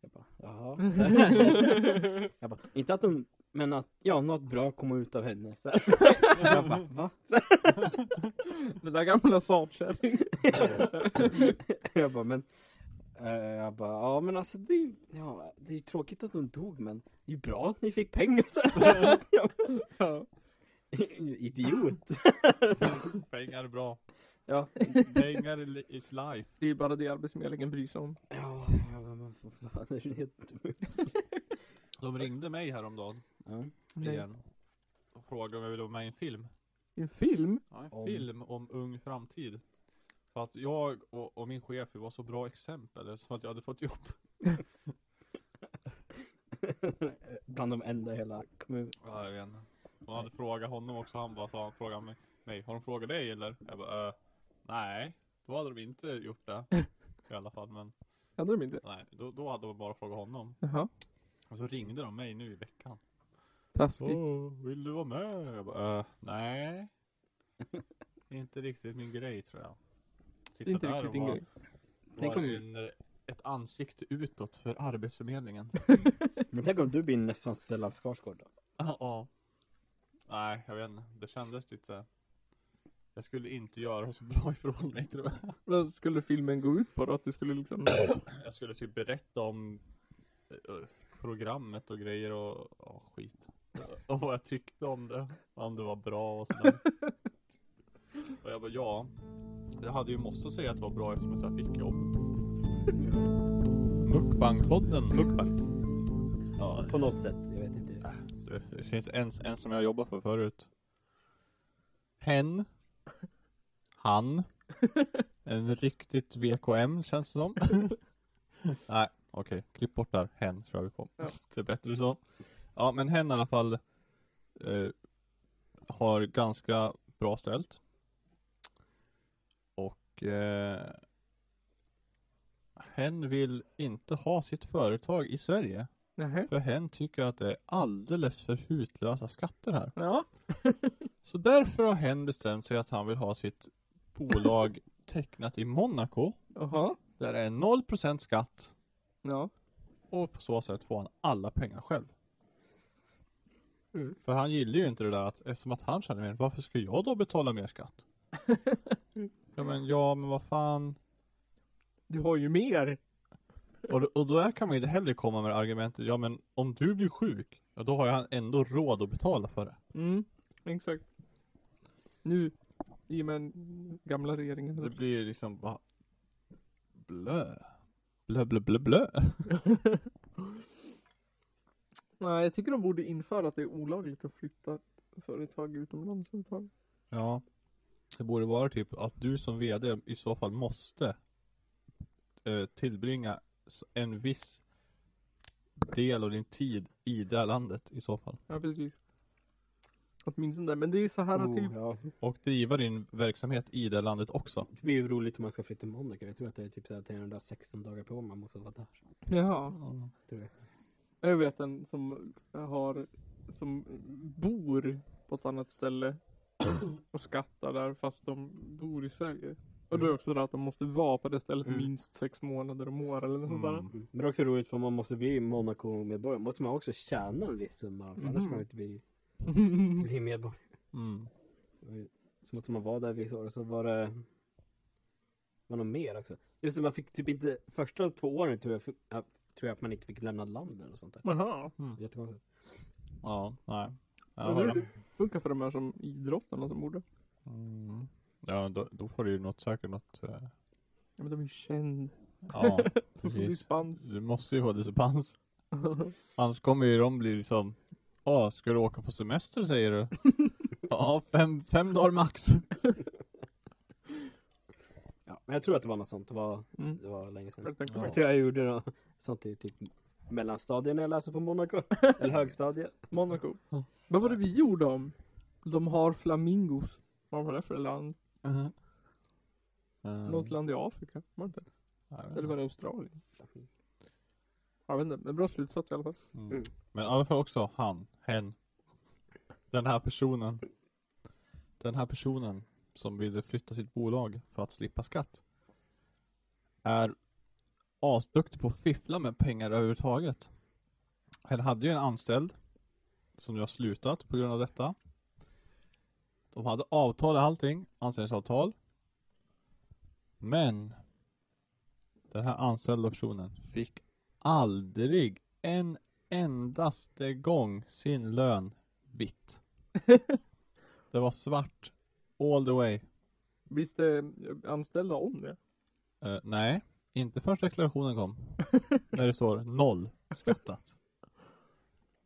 S3: Jag bara, jaha. Jag bara, inte att hon, men att, ja något bra kommer ut av henne. Så här. jag bara, va?
S1: Den där gamla satkärring.
S3: jag bara, men eh, Jag bara, ja men alltså det är ju ja, det är ju tråkigt att hon dog men Det är ju bra att ni fick pengar så här. Jag bara,
S1: Ja.
S3: Idiot
S2: Pengar är bra
S3: Ja,
S2: Pengar är is life
S1: Det är bara det Arbetsförmedlingen bryr sig om.
S3: ja, bara, men vad fan är det helt
S2: De ringde mig häromdagen
S3: ja.
S1: Nej.
S2: igen Och frågade om jag ville vara med i en film
S1: En film?
S2: Ja, en
S3: Om-
S2: film om ung framtid. För att jag och, och min chef vi var så bra exempel, så att jag hade fått jobb.
S3: Bland de enda i hela kommunen
S2: Ja, jag vet inte. Hon hade frågat honom också, han bara sa, han frågade mig, mig, har de frågat dig eller? Jag bara, äh, nej, då hade de inte gjort det. I alla fall, men
S1: Hade de inte?
S2: nej, då, då hade de bara frågat honom.
S1: Jaha.
S2: Och så ringde de mig nu i veckan.
S1: Taskigt.
S2: Åh, vill du vara med? Jag bara, äh, nej. inte riktigt min grej tror jag.
S1: Är inte riktigt din grej.
S3: Tänk om-
S2: en, ett ansikte utåt för Arbetsförmedlingen.
S3: Men tänk om du blir nästan Stellan Skarsgård då?
S2: Ja. Nej, jag vet inte. Det kändes lite Jag skulle inte göra så bra ifrån mig tror jag.
S1: Vad skulle filmen gå ut på då? Att du skulle liksom...
S2: Jag skulle typ berätta om eh, programmet och grejer och ja, skit. Och vad jag tyckte om det. Om det var bra och sådär. Och jag bara ja. Jag hade ju måste säga att det var bra eftersom att jag fick jobb. Mukbang-podden. Mukbang. Ja,
S3: På något sätt, jag vet inte.
S2: det, det finns en, en som jag jobbar för förut. Hen. Han. En riktigt VKM känns det som. Nej, okej. Klipp bort där. Hen kör vi på.
S1: Ja.
S2: Det är bättre så. Ja, men hen i alla fall eh, har ganska bra ställt. Och eh, hen vill inte ha sitt företag i Sverige.
S1: Nähä.
S2: För hen tycker att det är alldeles för hutlösa skatter här.
S1: Ja.
S2: Så därför har hen bestämt sig att han vill ha sitt bolag tecknat i Monaco.
S1: Jaha.
S2: Där det är 0% skatt.
S1: Ja.
S2: Och på så sätt får han alla pengar själv.
S1: Mm.
S2: För han gillar ju inte det där att eftersom att han tjänar mer, varför ska jag då betala mer skatt? ja men ja men vad fan.
S1: Du har ju mer.
S2: Och, och då kan man ju inte heller komma med argumentet, ja men om du blir sjuk, ja då har han ändå råd att betala för det.
S1: Mm. Exakt. Nu, i och med den gamla regeringen.
S2: Det blir liksom bara blö. Blö blö blö blö.
S1: Nej, jag tycker de borde införa att det är olagligt att flytta företag utomlands överhuvudtaget.
S2: Ja. Det borde vara typ att du som VD i så fall måste eh, tillbringa en viss del av din tid i det landet i så fall.
S1: Ja, precis. Åtminstone. Men det är ju så här
S3: Oh,
S1: typ.
S3: ja.
S2: Och driva din verksamhet i det landet också.
S3: Det blir ju roligt om man ska flytta till Monaco. Jag tror att det är typ så här 316 dagar per år man måste vara där.
S1: Ja.
S3: Tror jag.
S1: Jag vet en som har, som bor på ett annat ställe och skattar där fast de bor i Sverige. Och då är det också det att de måste vara på det stället
S3: Mm.
S1: minst sex månader om året eller något sånt där.
S3: Men det är också roligt för man måste bli Monaco-medborgare måste man också tjäna en viss summa. För annars
S1: Mhm.
S3: kan man inte bli, bli medborgare.
S2: Mm.
S3: Så måste man vara där vissa år. Och så var det var något mer också. Just det, man fick typ inte, första två åren tror jag, tror jag att man inte fick lämna landet och sånt där.
S1: Jaha.
S3: Jättekonstigt.
S2: Ja, nej.
S1: Men
S2: Ja,
S1: det funkar för de här som idrottarna som borde.
S2: Mm. ja då, då får du ju något, säkert något eh,
S1: Ja men de är ju kända.
S2: Ja, precis.
S1: dispens.
S2: Du måste ju få dispens. Annars kommer ju de bli liksom Åh, ska du åka på semester säger du? ja, fem, fem dagar max.
S3: Ja, men jag tror att det var något sånt. Det var,
S1: Mm.
S3: det var länge sedan.
S1: Jag tänkte
S3: Jag
S1: på
S3: tror jag gjorde något sånt i typ mellanstadiet när jag läste på Monaco. Eller högstadiet.
S1: Monaco. Vad var det vi gjorde om? De har flamingos. Vad var det för land?
S2: Mhm. Mm.
S1: Något land i Afrika? Var det inte? Eller var det Australien? Jag vet inte, men bra slutsats i alla fall.
S2: Mm. Men i alla fall också han, hen. Den här personen. Den här personen som ville flytta sitt bolag för att slippa skatt. Är asduktig på att fiffla med pengar överhuvudtaget. Han hade ju en anställd. Som nu har slutat på grund av detta. De hade avtal och allting, anställningsavtal. Men den här anställda personen fick aldrig en endaste gång sin lön vitt. det var svart all the way.
S1: Visste anställda om det?
S2: Eh, nej, inte först deklarationen kom. när det står noll skattat.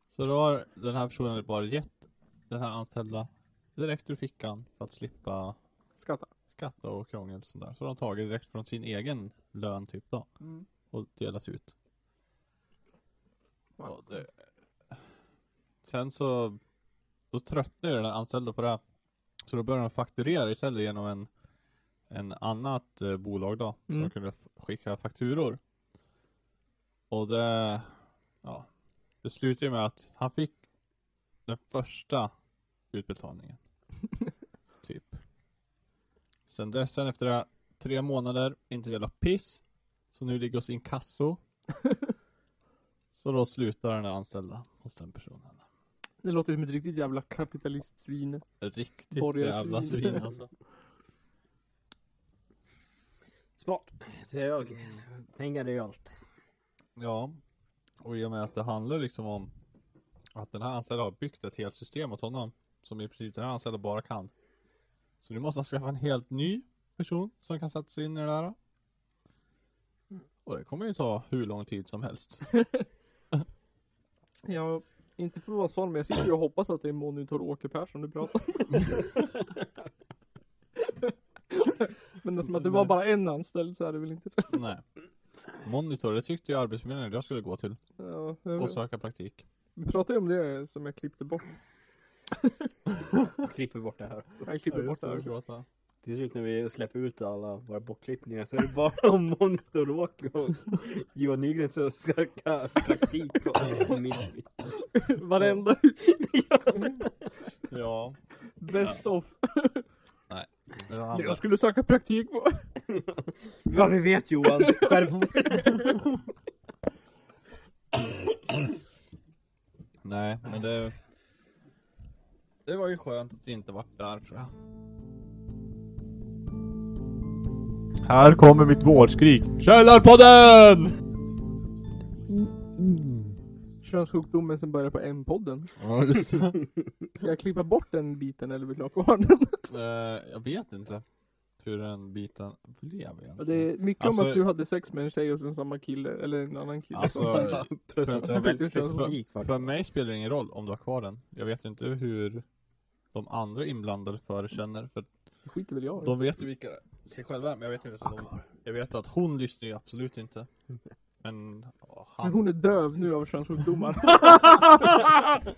S2: Så då har den här personen bara gett den här anställda direkt ur fickan för att slippa
S1: Skatta.
S2: skatta och krångel och sånt där. Så de har tagit direkt från sin egen lön typ då.
S1: Mm.
S2: Och delat ut. Och det... Sen så Då tröttnade den där anställda på det. Så då började de fakturera istället genom en En annat eh, bolag då. Så
S1: Mm.
S2: de kunde skicka fakturor. Och det Ja Det slutade med att han fick Den första utbetalningen. typ. Sen dess, sen efter det, tre månader, inte jävla piss. Så nu ligger hos inkasso. så då slutar den anställda hos den personen.
S1: Det låter som ett riktigt jävla kapitalistsvin.
S2: Riktigt
S1: Borgarsvin.
S2: jävla svin alltså.
S3: Smart, säger jag. Pengar är ju allt.
S2: Ja. Och i och med att det handlar liksom om att den här anställda har byggt ett helt system åt honom. Som i princip den här anställda bara kan. Så nu måste han skaffa en helt ny person som kan sätta sig in i det där. Och det kommer ju ta hur lång tid som helst.
S1: Ja, inte för att vara sån men jag sitter ju och hoppas att det är Monitor Åke Persson du pratar om. Men det som att det var bara en anställd så är det väl inte det.
S2: Nej. Monitor, det tyckte ju arbetsförmedlingen att jag skulle gå till.
S1: Ja,
S2: Och söka praktik.
S1: Vi pratade ju om det som jag klippte bort.
S3: Klipper bort det här. Så.
S1: Jag klipper bort det här.
S3: Till slut när vi släpper ut alla våra bortklippningar så är det bara om Monitor-Åke och Johan Nygren som ska söka praktik på min.
S1: Varenda
S2: Ja.
S1: best of.
S2: Nej. Det
S1: Det jag skulle söka praktik på.
S3: Ja vi vet Johan, skärp dig.
S2: Nej, men det... Det var ju skönt att vi inte vart där tror jag. Här kommer mitt vårdskrik. Källarpodden!
S1: Könssjukdomen som börjar på M-podden.
S2: Ja, just det.
S1: Ska jag klippa bort den biten eller vill du ha kvar den?
S2: Eh, jag vet inte hur den biten blev egentligen.
S1: Och Det är mycket
S2: Alltså-
S1: om att du hade sex med en tjej och sen samma kille, eller en annan kille.
S2: Alltså, för-
S3: det väldigt specifik
S2: För
S3: faktiskt.
S2: mig spelar det ingen roll om du har kvar den. Jag vet inte hur de andra inblandade för känner. För
S1: Det skiter väl jag i.
S2: de vet ju vilka sig själva men jag vet inte så de, Jag vet att hon lyssnar ju absolut inte. Men åh,
S1: Men
S2: han...
S1: hon är döv nu av könssjukdomar.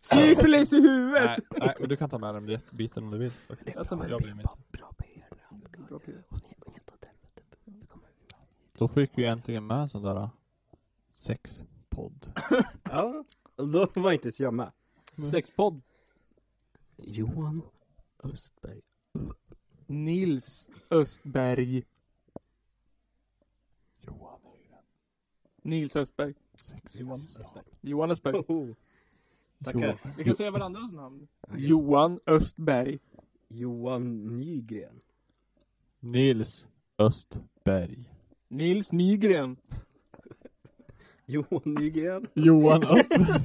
S1: Syfilis i huvudet!
S2: Nej, nej, men du kan ta med den bit- biten om du vill. faktiskt.
S1: Jag tar med.
S2: Jag blir.
S3: Bra.
S1: Bra.
S2: Då fick vi äntligen med en sån där äh, sexpodd.
S3: Ja, och då var inte så jag med.
S1: Sexpodd.
S3: Johan Östberg.
S1: Nils Östberg.
S2: Johan Nygren.
S1: Nils Östberg.
S2: Sexiga
S3: Östberg.
S1: Johan Östberg.
S3: Oh. Tackar.
S1: Vi kan säga varandras namn. Johan Östberg.
S3: Johan Nygren.
S2: Nils Östberg.
S1: Nils Nygren.
S3: Johan Nygren.
S2: Johan Östberg.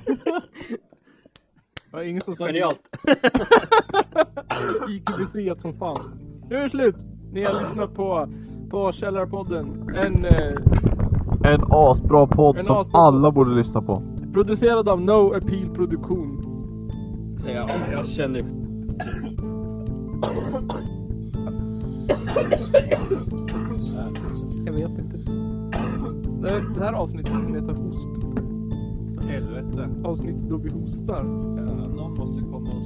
S1: Det var ingen som sa
S3: Genialt.
S1: IQ-befriat som fan. Nu är det slut. Ni har lyssnat på, på Källarpodden. En eh,
S2: En asbra podd
S1: En
S2: som
S1: asbra
S2: alla borde lyssna på.
S1: producerad av No Appeal Produktion.
S3: Säger jag. Jag känner
S1: Jag vet inte. Det, här- det här avsnittet kommer heta Host.
S2: Helvete.
S1: Avsnittet då vi hostar.
S2: Ja, någon måste komma och